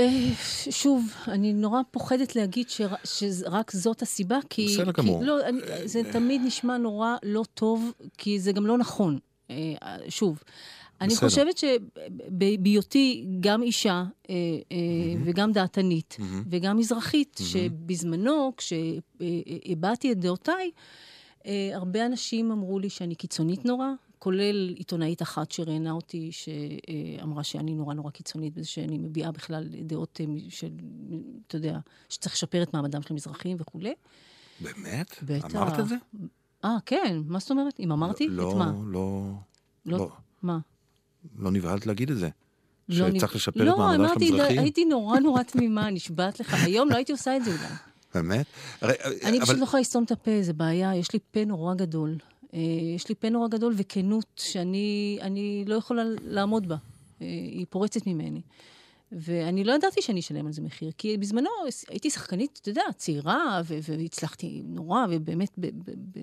אה, שוב, אני נורא פוחדת להגיד שר, שרק זאת הסיבה, כי... בסדר כי, גמור. לא, אני, זה תמיד נשמע נורא לא טוב, כי זה גם לא נכון. אה, שוב, אני בסדר. חושבת שבהיותי גם אישה אה, אה, וגם דעתנית וגם מזרחית, שבזמנו, כשהבעתי את דעותיי, אה, הרבה אנשים אמרו לי שאני קיצונית נורא, כולל עיתונאית אחת שראיינה אותי, שאמרה שאני נורא נורא קיצונית בזה שאני מביעה בכלל דעות אה, של, אתה יודע, שצריך לשפר את מעמדם של המזרחים וכולי. באמת? בטח. אמרת את זה? אה, כן, מה זאת אומרת? אם אמרתי? לא, את מה? לא, לא, לא. מה? לא נבהלת להגיד את זה. לא שצריך נ- לשפר את מעמדם לא, של אמרתי, המזרחים? הייתי נורא נורא תמימה, נשבעת לך. היום לא הייתי עושה את זה אולי. באמת? הרי, אני אבל- פשוט לא יכולה לסתום את הפה, זה בעיה, יש לי פה נורא גדול. אה, יש לי פה נורא גדול וכנות שאני אני לא יכולה לעמוד בה. אה, היא פורצת ממני. ואני לא ידעתי שאני אשלם על זה מחיר, כי בזמנו הייתי שחקנית, אתה יודע, צעירה, והצלחתי נורא, ובאמת ב... ב, ב...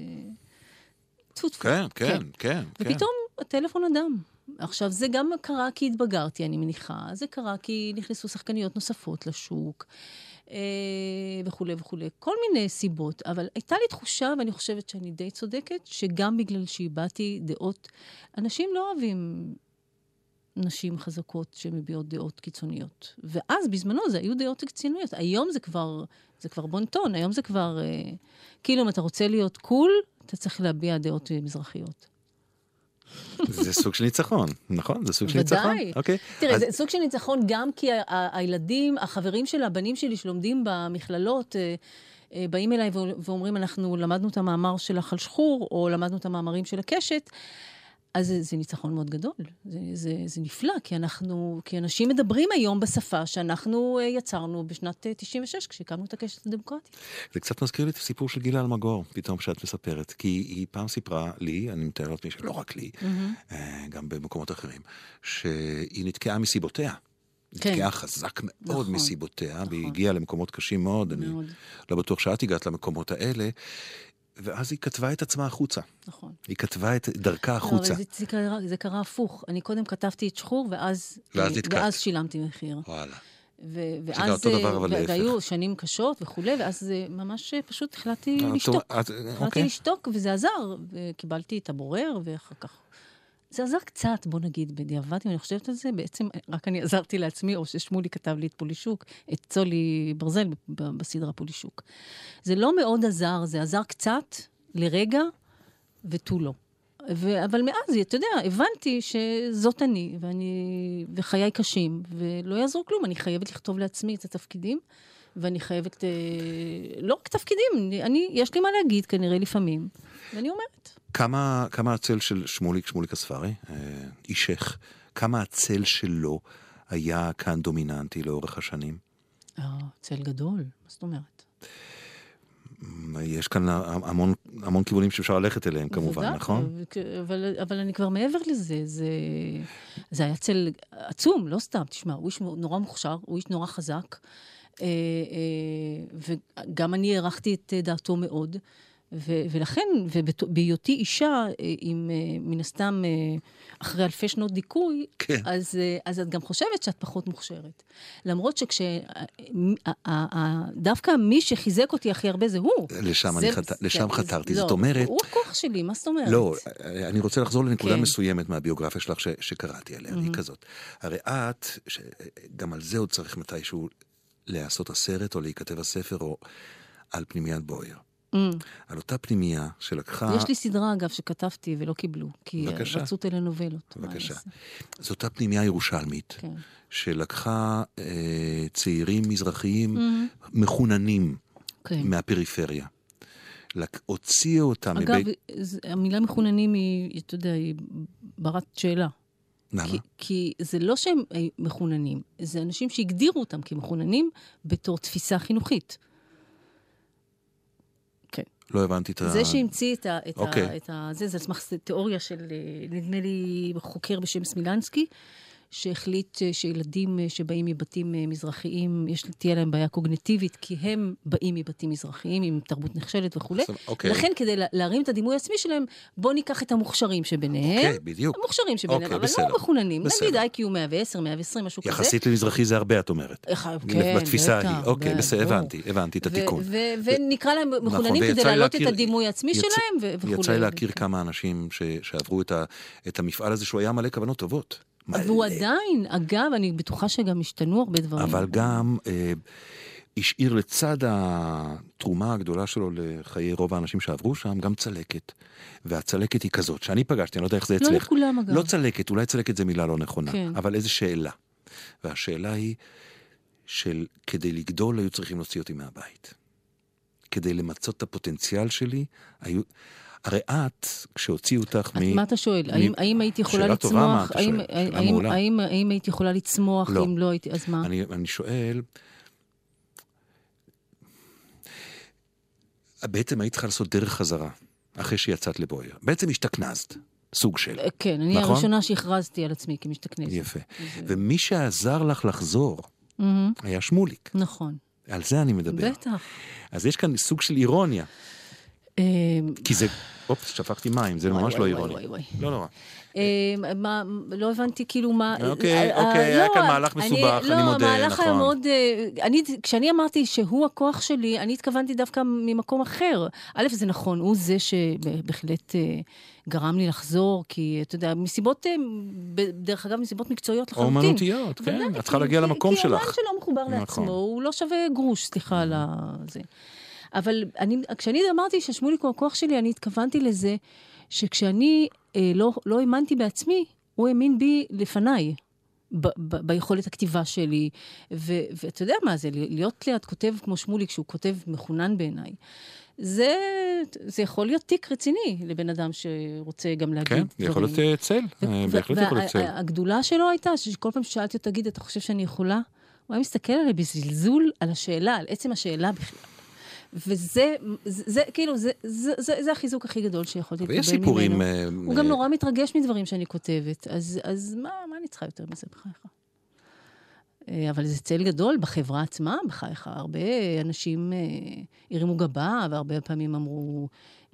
כן, כן, כן. כן. ופתאום הטלפון אדם. עכשיו, זה גם קרה כי התבגרתי, אני מניחה, זה קרה כי נכנסו שחקניות נוספות לשוק, אה, וכולי וכולי. כל מיני סיבות, אבל הייתה לי תחושה, ואני חושבת שאני די צודקת, שגם בגלל שהבעתי דעות, אנשים לא אוהבים נשים חזקות שמביעות דעות קיצוניות. ואז, בזמנו, זה היו דעות קיצוניות. היום זה כבר, זה כבר בונטון, היום זה כבר, אה, כאילו, אם אתה רוצה להיות קול, אתה צריך להביע דעות מזרחיות. זה סוג של ניצחון, נכון? זה סוג של ניצחון? ודאי. אוקיי. תראה, אז- זה סוג של ניצחון גם כי הילדים, החברים של הבנים שלי שלומדים במכללות, אה, אה, באים אליי ואומרים, אנחנו למדנו את המאמר שלך על שחור, או למדנו את המאמרים של הקשת. אז זה, זה ניצחון מאוד גדול. זה, זה, זה נפלא, כי אנחנו, כי אנשים מדברים היום בשפה שאנחנו אה, יצרנו בשנת אה, 96, כשהקמנו את הקשת הדמוקרטית. זה קצת מזכיר לי את הסיפור של גילה אלמגור, פתאום כשאת מספרת. כי היא פעם סיפרה לי, אני מתאר לעצמי שלא רק לי, אה, גם במקומות אחרים, שהיא נתקעה מסיבותיה. כן. נתקעה חזק מאוד נכון, מסיבותיה, והיא נכון. הגיעה למקומות קשים מאוד. אני מאוד. לא בטוח שאת הגעת למקומות האלה. ואז היא כתבה את עצמה החוצה. נכון. היא כתבה את דרכה לא, החוצה. אבל זה, זה, קרה, זה קרה הפוך. אני קודם כתבתי את שחור, ואז, ואז אה, נתקעת. ואז שילמתי מחיר. וואלה. ו- ואז, אותו דבר, אה, אבל להפך. והיו שנים קשות וכולי, ואז אה, ממש אה, פשוט החלטתי אה, לשתוק. החלטתי אוקיי. לשתוק, וזה עזר. וקיבלתי את הבורר, ואחר כך... זה עזר קצת, בוא נגיד, בדיעבד, אם אני חושבת על זה, בעצם רק אני עזרתי לעצמי, או ששמולי כתב לי את פולישוק, את צולי ברזל בסדרה פולישוק. זה לא מאוד עזר, זה עזר קצת, לרגע, ותו לא. ו- אבל מאז, אתה יודע, הבנתי שזאת אני, ואני, וחיי קשים, ולא יעזור כלום, אני חייבת לכתוב לעצמי את התפקידים, ואני חייבת, אה, לא רק תפקידים, אני, יש לי מה להגיד כנראה לפעמים, ואני אומרת. כמה, כמה הצל של שמוליק, שמוליק אספרי, אה, אישך, כמה הצל שלו היה כאן דומיננטי לאורך השנים? אה, צל גדול, מה זאת אומרת? יש כאן המון, המון כיוונים שאפשר ללכת אליהם כמובן, בוודאי, נכון? אבל, אבל אני כבר מעבר לזה, זה, זה היה צל עצום, לא סתם, תשמע, הוא איש נורא מוכשר, הוא איש נורא חזק, אה, אה, וגם אני הערכתי את דעתו מאוד, ו, ולכן, ובהיותי אישה, אה, עם אה, מן הסתם, אה, אחרי אלפי שנות דיכוי, כן. אז, אז את גם חושבת שאת פחות מוכשרת. למרות שדווקא מי שחיזק אותי הכי הרבה זה הוא. לשם זה- חת- זה- לשם זה- חתרתי, לא, זאת אומרת... הוא הכוח שלי, מה זאת אומרת? לא, אני רוצה לחזור לנקודה כן. מסוימת מהביוגרפיה שלך ש, שקראתי עליה, היא כזאת. הרי את, ש, גם על זה עוד צריך מתישהו להיעשות הסרט, או להיכתב הספר, או על פנימיית בויאר. Mm. על אותה פנימייה שלקחה... יש לי סדרה, אגב, שכתבתי ולא קיבלו, כי. בבקשה. רצו טלנובלות. בבקשה. זו אותה פנימייה ירושלמית, כן. שלקחה אה, צעירים מזרחיים מחוננים כן. מהפריפריה. לק... הוציאה אותם אגב, מבית... זה- המילה מחוננים היא, אתה יודע, היא ברת שאלה. למה? כי, כי זה לא שהם אה, מחוננים, זה אנשים שהגדירו אותם כמחוננים בתור תפיסה חינוכית. לא הבנתי את ה... זה שהמציא את ה... את אוקיי. ה, את ה זה, זה על סמך תיאוריה של, אה, נדמה לי, חוקר בשם סמילנסקי, שהחליט אה, שילדים אה, שבאים מבתים אה, מזרחיים, יש, תהיה להם בעיה קוגניטיבית, כי הם באים מבתים מזרחיים, עם תרבות נחשלת וכולי. אוקיי. לכן, כדי לה- להרים את הדימוי העצמי שלהם, בואו ניקח את המוכשרים שביניהם. אוקיי, בדיוק. המוכשרים שביניהם, אוקיי, אבל בסדר. לא מחוננים. בסדר. נגיד איי-קיו 110, 120, משהו כזה. יחסית למזרחי זה הרבה, את אומרת. כן, בתפיסה ההיא. אוקיי, בסדר. הבנתי, הבנתי את התיקון. ונקרא להם מחוננים ויצא כדי להעלות את הדימוי העצמי שלהם וכולי. יצא לי להכיר כמה אנשים שעברו את המפעל הזה, שהוא היה מלא כוונות טובות. והוא. עדיין, אגב, אני בטוחה שגם השתנו הרבה דברים. אבל גם אה, השאיר לצד התרומה הגדולה שלו לחיי רוב האנשים שעברו שם, גם צלקת. והצלקת היא כזאת, שאני פגשתי, אני לא יודע איך זה לא אצלך. לכולם, אגב. לא צלקת, אולי צלקת זה מילה לא נכונה, כן. אבל איזו שאלה. והשאלה היא של כדי לגדול היו צריכים להוציא אותי מהבית. כדי למצות את הפוטנציאל שלי, היו... הרי את, כשהוציאו אותך מ... מה אתה שואל? מ- האם- האם הייתי יכולה שאלה טובה, מה לצמוח? אתה האם- שואל? שאלה האם- מעולה. האם- האם הייתי יכולה לצמוח לא. אם לא הייתי... אז מה? אני, אני שואל, בעצם היית צריכה לעשות דרך חזרה, אחרי שיצאת לבויר. בעצם השתכנזת, סוג של. אה, כן, אני נכון? הראשונה שהכרזתי על עצמי כמשתכנסת. יפה. ומי שעזר לך לחזור היה שמוליק. נכון. על זה אני מדבר. בטח. אז יש כאן סוג של אירוניה, כי זה... אופס, שפכתי מים, זה ממש לא אירוני. לא נורא. אה, מה, לא הבנתי כאילו מה... אוקיי, אה, אה, אוקיי, היה לא, כאן מהלך מסובך, אני מודה, לא, המהלך היה נכון. מאוד... אה, אני, כשאני אמרתי שהוא הכוח שלי, אני התכוונתי דווקא ממקום אחר. א', זה נכון, הוא זה שבהחלט אה, גרם לי לחזור, כי אתה יודע, מסיבות, אה, דרך אגב, מסיבות מקצועיות לחלוטין. אומנותיות, כן, את צריכה כי- להגיע כי- למקום כי שלך. אומן שלא מחובר נכון. לעצמו, הוא לא שווה גרוש, סליחה על זה. אבל אני, כשאני אמרתי ששמוליק הוא הכוח שלי, אני התכוונתי לזה שכשאני אה, לא, לא האמנתי בעצמי, הוא האמין בי לפניי. ב- ב- ביכולת הכתיבה שלי, ו- ואתה יודע מה זה, להיות ליד כותב כמו שמוליק, שהוא כותב מחונן בעיניי, זה, זה יכול להיות תיק רציני לבן אדם שרוצה גם להגיד כן, דברים. יכול להיות צל, בהחלט יכול להיות צל. והגדולה שלו הייתה שכל פעם ששאלתי אותו, תגיד, אתה חושב שאני יכולה? הוא היה מסתכל עליי בזלזול על השאלה, על עצם השאלה בכלל. וזה, זה, כאילו, זה, זה, זה, זה החיזוק הכי גדול שיכולתי לקבל ממנו. ויש סיפורים... אה, הוא גם נורא מתרגש מדברים שאני כותבת, אז, אז מה, מה אני צריכה יותר מזה בחייך? אה, אבל זה צל גדול בחברה עצמה, בחייך. הרבה אנשים אה, הרימו גבה, והרבה פעמים אמרו,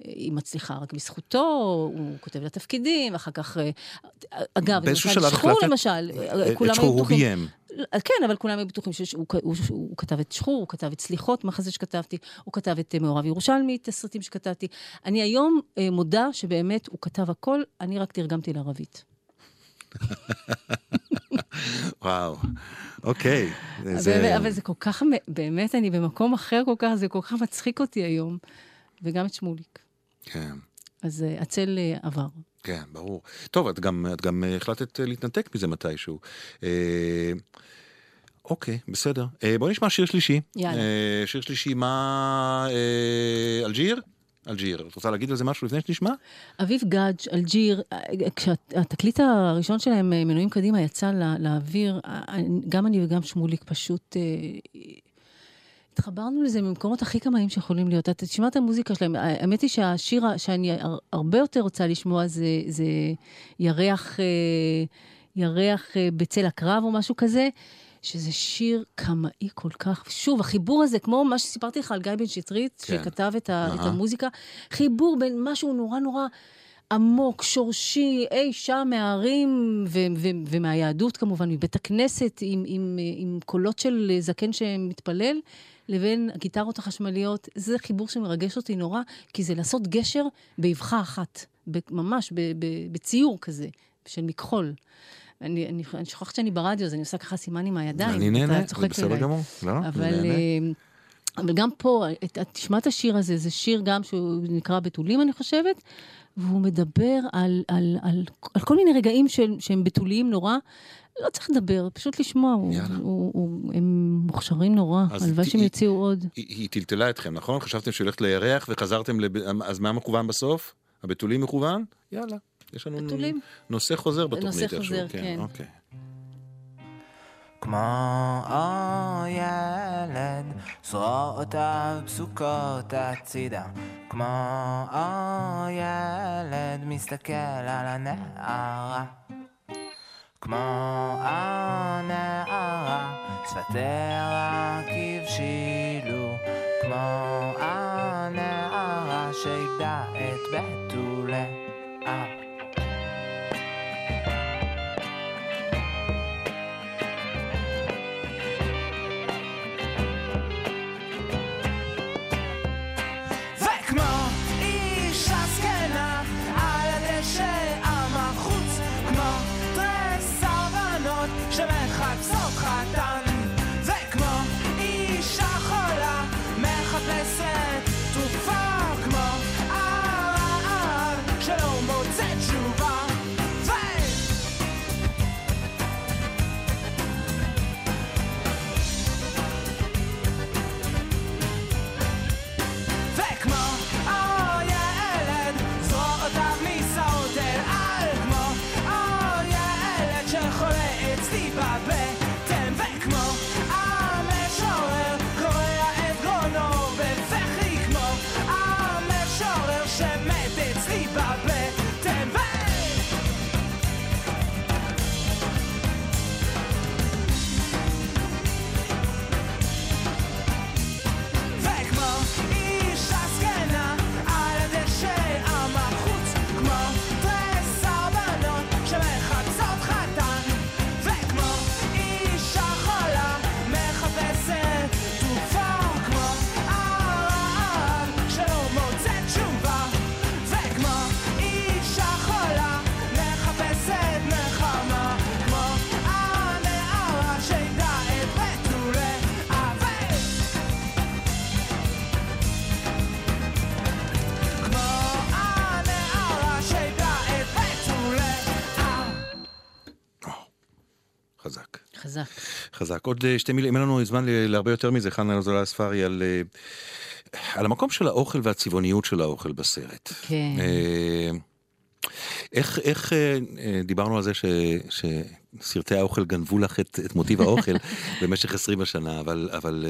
אה, היא מצליחה רק בזכותו, הוא כותב לה תפקידים, ואחר כך... אה, אגב, למשל, החלטת- למשל, אה, כולם את היו הוא. ביים. כן, אבל כולם היו בטוחים שהוא הוא, הוא, הוא כתב את שחור, הוא כתב את סליחות, מחזה שכתבתי, הוא כתב את אה, מעורב ירושלמי, את הסרטים שכתבתי. אני היום אה, מודה שבאמת הוא כתב הכל, אני רק תרגמתי לערבית. וואו, אוקיי. אבל, זה- אבל זה כל כך, באמת, אני במקום אחר כל כך, זה כל כך מצחיק אותי היום. וגם את שמוליק. כן. אז אה, הצל אה, עבר. כן, ברור. טוב, את גם, את גם אה, החלטת אה, להתנתק מזה מתישהו. אה, אוקיי, בסדר. אה, בואי נשמע שיר שלישי. יאללה. אה, שיר שלישי, מה... אה, אלג'יר? אלג'יר. את רוצה להגיד על זה משהו לפני שנשמע? אביב גאדג', אלג'יר, אה, כשהתקליט הראשון שלהם, מנויים קדימה, יצא לא- לאוויר, גם אני וגם שמוליק פשוט... אה, התחברנו לזה ממקומות הכי קמאיים שיכולים להיות. אתה תשמע את המוזיקה שלהם. האמת היא שהשיר שאני הר- הרבה יותר רוצה לשמוע זה, זה ירח, אה, ירח אה, בצל הקרב או משהו כזה, שזה שיר קמאי כל כך. שוב, החיבור הזה, כמו מה שסיפרתי לך על גיא בן שטרית, כן. שכתב את, ה, את. המוזיקה, חיבור בין משהו נורא נורא... עמוק, שורשי, אי שם מהערים ו- ו- ומהיהדות כמובן, מבית הכנסת, עם, עם, עם קולות של זקן שמתפלל, לבין הגיטרות החשמליות. זה חיבור שמרגש אותי נורא, כי זה לעשות גשר באבחה אחת, ממש בציור כזה, של מכחול. אני, אני, אני שוכחת שאני ברדיו, אז אני עושה ככה סימן עם הידיים. אני נהנה, זה בסדר. גמור. לא, אני אבל, נהנה. אה, אבל גם פה, את- את- תשמע את השיר הזה, זה שיר גם שהוא נקרא בתולים, אני חושבת, והוא מדבר על, על, על, על כל מיני רגעים של, שהם בתוליים נורא. לא צריך לדבר, פשוט לשמוע, הוא, יאללה. הוא, הוא, הם מוכשרים נורא, הלוואי שהם יוציאו עוד. היא, היא טלטלה אתכם, נכון? חשבתם שהיא הולכת לירח וחזרתם לב... אז מה מכוון בסוף? הבתולים מכוון? יאללה. יש לנו בתולים. נושא חוזר בתוכנית. נושא איכשהו, חוזר, כן. אוקיי. כמו ילד, זרועותיו פסוקות הצידה. כמו ילד מסתכל על הנערה. כמו הנערה, שפתיה רק הבשילו. כמו הנערה שאיבדה את בתוליה. sleep out. חזק. עוד אה, שתי מילים, אין לנו זמן להרבה יותר מזה, חנה אזולאי הספרי, על אה, על המקום של האוכל והצבעוניות של האוכל בסרט. כן. אה, איך, איך דיברנו על זה ש, שסרטי האוכל גנבו לך את, את מוטיב האוכל במשך 20 השנה, אבל, אבל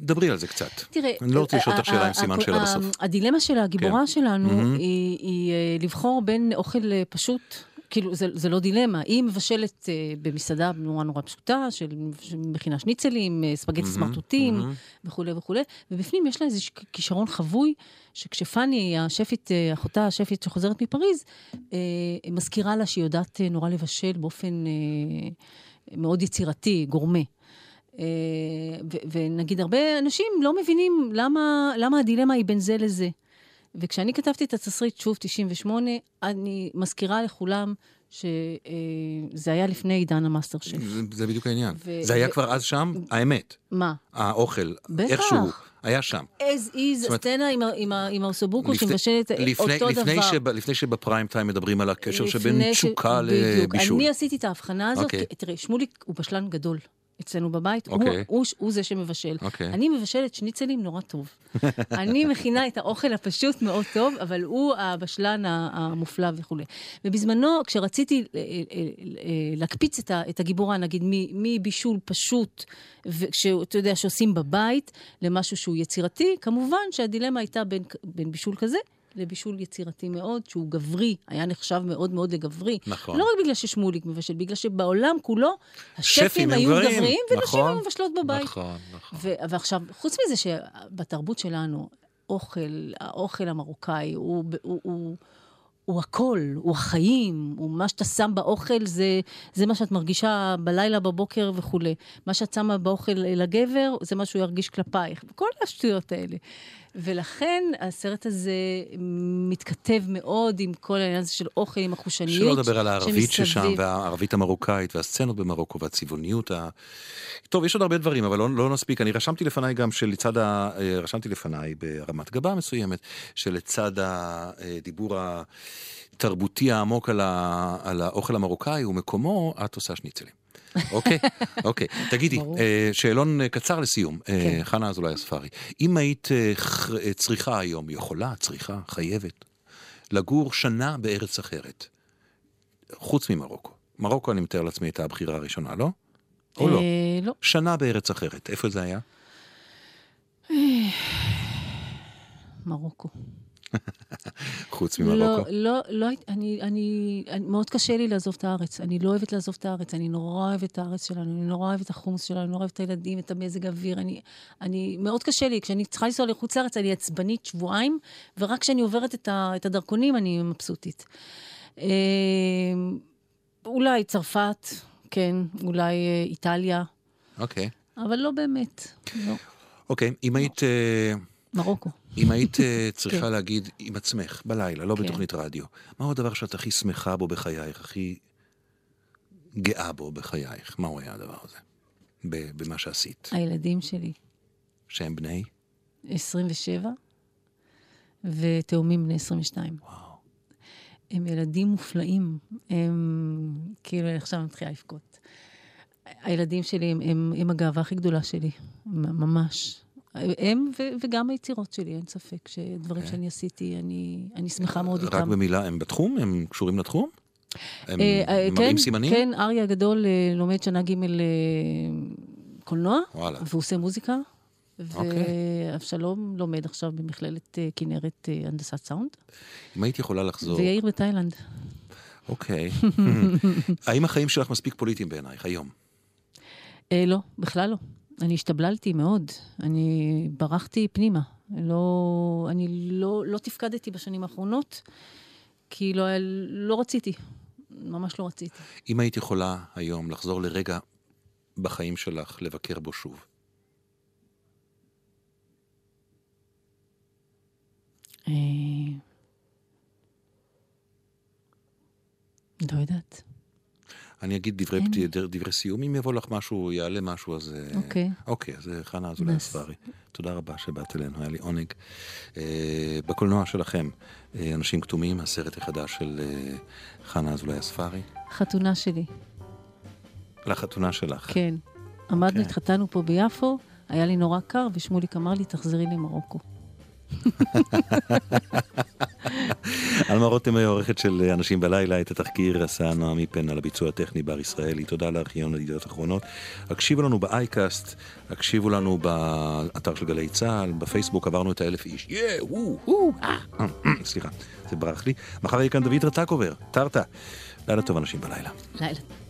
דברי על זה קצת. תראה, אני לא רוצה לשאול אותך שאלה עם סימן שאלה בסוף. הדילמה של הגיבורה כן. שלנו. היא לבחור בין אוכל פשוט, כאילו זה זה לא דילמה, היא מבשלת אה, במסעדה נורא נורא פשוטה, של מכינה שניצלים, אה, ספגטי מהמם, סמרטוטים מהמם. וכולי וכולי, ובפנים יש לה איזה ש- כישרון חבוי, שכשפאני, השפית, אה, אחותה השפית שחוזרת מפריז, אה, מזכירה לה שהיא יודעת אה, נורא לבשל באופן אה, מאוד יצירתי, גורמה. אה, ונגיד, הרבה אנשים לא מבינים למה, למה הדילמה היא בין זה לזה. וכשאני כתבתי את התסריט, שוב, 98, אני מזכירה לכולם שזה היה לפני עידן המאסטר שף. זה, זה בדיוק העניין. ו- זה היה ו- כבר אז שם, האמת. מה? האוכל, בטח. איכשהו, היה שם. אז יש סצנה עם עם עם האוסובוקו שמבשלת אותו לפני דבר. שב, לפני שבפריים טיים מדברים על הקשר שבין ש- תשוקה בדיוק. לבישול. אני עשיתי את ההבחנה הזאת, אוקיי. כי- תראה, שמוליק הוא בשלן גדול אצלנו בבית, הוא- אוקיי. הוא הוא זה שמבשל. אוקיי. אני מבשלת שניצלים נורא טוב. אני מכינה את האוכל הפשוט מאוד טוב, אבל הוא הבשלן המופלא וכולי. ובזמנו, כשרציתי אה, אה, אה, להקפיץ את את הגיבורה, נגיד, מבישול פשוט, שאתה יודע, שעושים בבית, למשהו שהוא יצירתי, כמובן שהדילמה הייתה בין, בין בישול כזה לבישול יצירתי מאוד, שהוא גברי, היה נחשב מאוד מאוד לגברי. נכון. לא רק בגלל ששמוליק מבשל, בגלל שבעולם כולו, שפים השפים היו גברים, גבריים, ונשים נכון. היו מבשלות בבית. נכון, נכון. ו- ועכשיו, חוץ מזה שבתרבות שלנו, אוכל, האוכל המרוקאי הוא, הוא, הוא, הוא הכל, הוא החיים, הוא מה שאתה שם באוכל, זה, זה מה שאת מרגישה בלילה, בבוקר וכולי. מה שאת שמה באוכל לגבר, זה מה שהוא ירגיש כלפייך. כל השטויות האלה. ולכן הסרט הזה מתכתב מאוד עם כל העניין הזה של אוכל, עם החושניות שלא לדבר על הערבית שמסביב. ששם, והערבית המרוקאית, והסצנות במרוקו, והצבעוניות ה... טוב, יש עוד הרבה דברים, אבל לא, לא נספיק. אני רשמתי לפניי גם שלצד ה... אה, רשמתי לפניי ברמת גבה מסוימת, שלצד הדיבור התרבותי העמוק על, ה... על האוכל המרוקאי ומקומו, את עושה שניצלים. אוקיי, אוקיי. תגידי. אה, שאלון אה, קצר לסיום. אה, כן. חנה אזולאי אספרי, אם היית צריכה היום, יכולה, צריכה, חייבת, לגור שנה בארץ אחרת, חוץ ממרוקו. מרוקו, אני מתאר לעצמי, הייתה הבחירה הראשונה, לא? או לא? לא. שנה בארץ אחרת, איפה זה היה? מרוקו. חוץ לא, ממרוקו? לא, לא, היית- אני, אני, אני, מאוד קשה לי לעזוב את הארץ. אני לא אוהבת לעזוב את הארץ, אני נורא אוהבת את הארץ שלנו, אני נורא אוהבת את החומוס שלנו, אני נורא אוהבת את הילדים, את המזג האוויר. אני, אני, מאוד קשה לי, כשאני צריכה לנסוע לחוץ לארץ, אני עצבנית שבועיים, ורק כשאני עוברת את, ה, את הדרכונים, אני מבסוטית. אה, אולי צרפת, כן, אולי אה, איטליה, אוקיי. אבל לא באמת, לא. אוקיי, אם היית... אה, מרוקו. אם היית אה, צריכה כן. להגיד עם עצמך, בלילה, לא כן. בתוכנית רדיו, מהו הדבר שאת הכי שמחה בו בחייך, הכי גאה בו בחייך? מהו היה הדבר הזה? במה שעשית? הילדים שלי, שהם בני? 27, ותאומים בני 22. וואו. הם ילדים מופלאים. הם, כאילו, עכשיו אני מתחילה לבכות. הילדים שלי הם, הם, הם הגאווה הכי גדולה שלי, ממש. הם ו, וגם היצירות שלי, אין ספק שדברים שאני עשיתי, אני, אני שמחה מאוד רק איתם. במילה, הם בתחום? הם קשורים לתחום? הם אה, אה, מראים כן, סימנים? כן, אריה הגדול אה, לומד שנה ג' קולנוע. והוא עושה מוזיקה. אוקיי. ואבשלום לומד עכשיו במכללת כנרת הנדסת סאונד, אם היית יכולה לחזור, ויאיר בתאילנד. אוקיי. האם החיים שלך מספיק פוליטיים בעינייך היום? לא, בכלל לא. אני השתבללתי מאוד. אני ברחתי פנימה. לא, אני לא, לא תפקדתי בשנים האחרונות, כי לא, לא רציתי. ממש לא רציתי. אם היית יכולה היום לחזור לרגע בחיים שלך, לבקר בו שוב, אה, לא יודעת. אני אגיד דברי, אין. פתי- דברי סיום, אם יבוא לך משהו, יעלה משהו, אז... אה, אוקיי. אוקיי, אז אה, חנה אזולאי נס. אספרי, תודה רבה שבאת אלינו, היה לי עונג. אה, בקולנוע שלכם, אה, אנשים כתומים, הסרט החדש של אה, חנה אזולאי אספרי, חתונה שלי, לחתונה שלך. כן. עמדנו, אוקיי. התחתנו פה ביפו, היה לי נורא קר, ושמוליק אמר לי, תחזרי למרוקו. עלמה רותם היא עורכת של אנשים בלילה, את התחקיר עשה נעמי פן על הביצוע הטכני בר ישראלי. תודה לארכיון הידיעות האחרונות. הקשיבו לנו באייקאסט, הקשיבו לנו באתר של גלי צה"ל, בפייסבוק עברנו את האלף איש. יא, וואו, וואו, אה, אה, אה, סליחה, זה ברח לי. מחר יהיה כאן דוד רטקובר, טרטה. לילה טוב אנשים בלילה. לילה.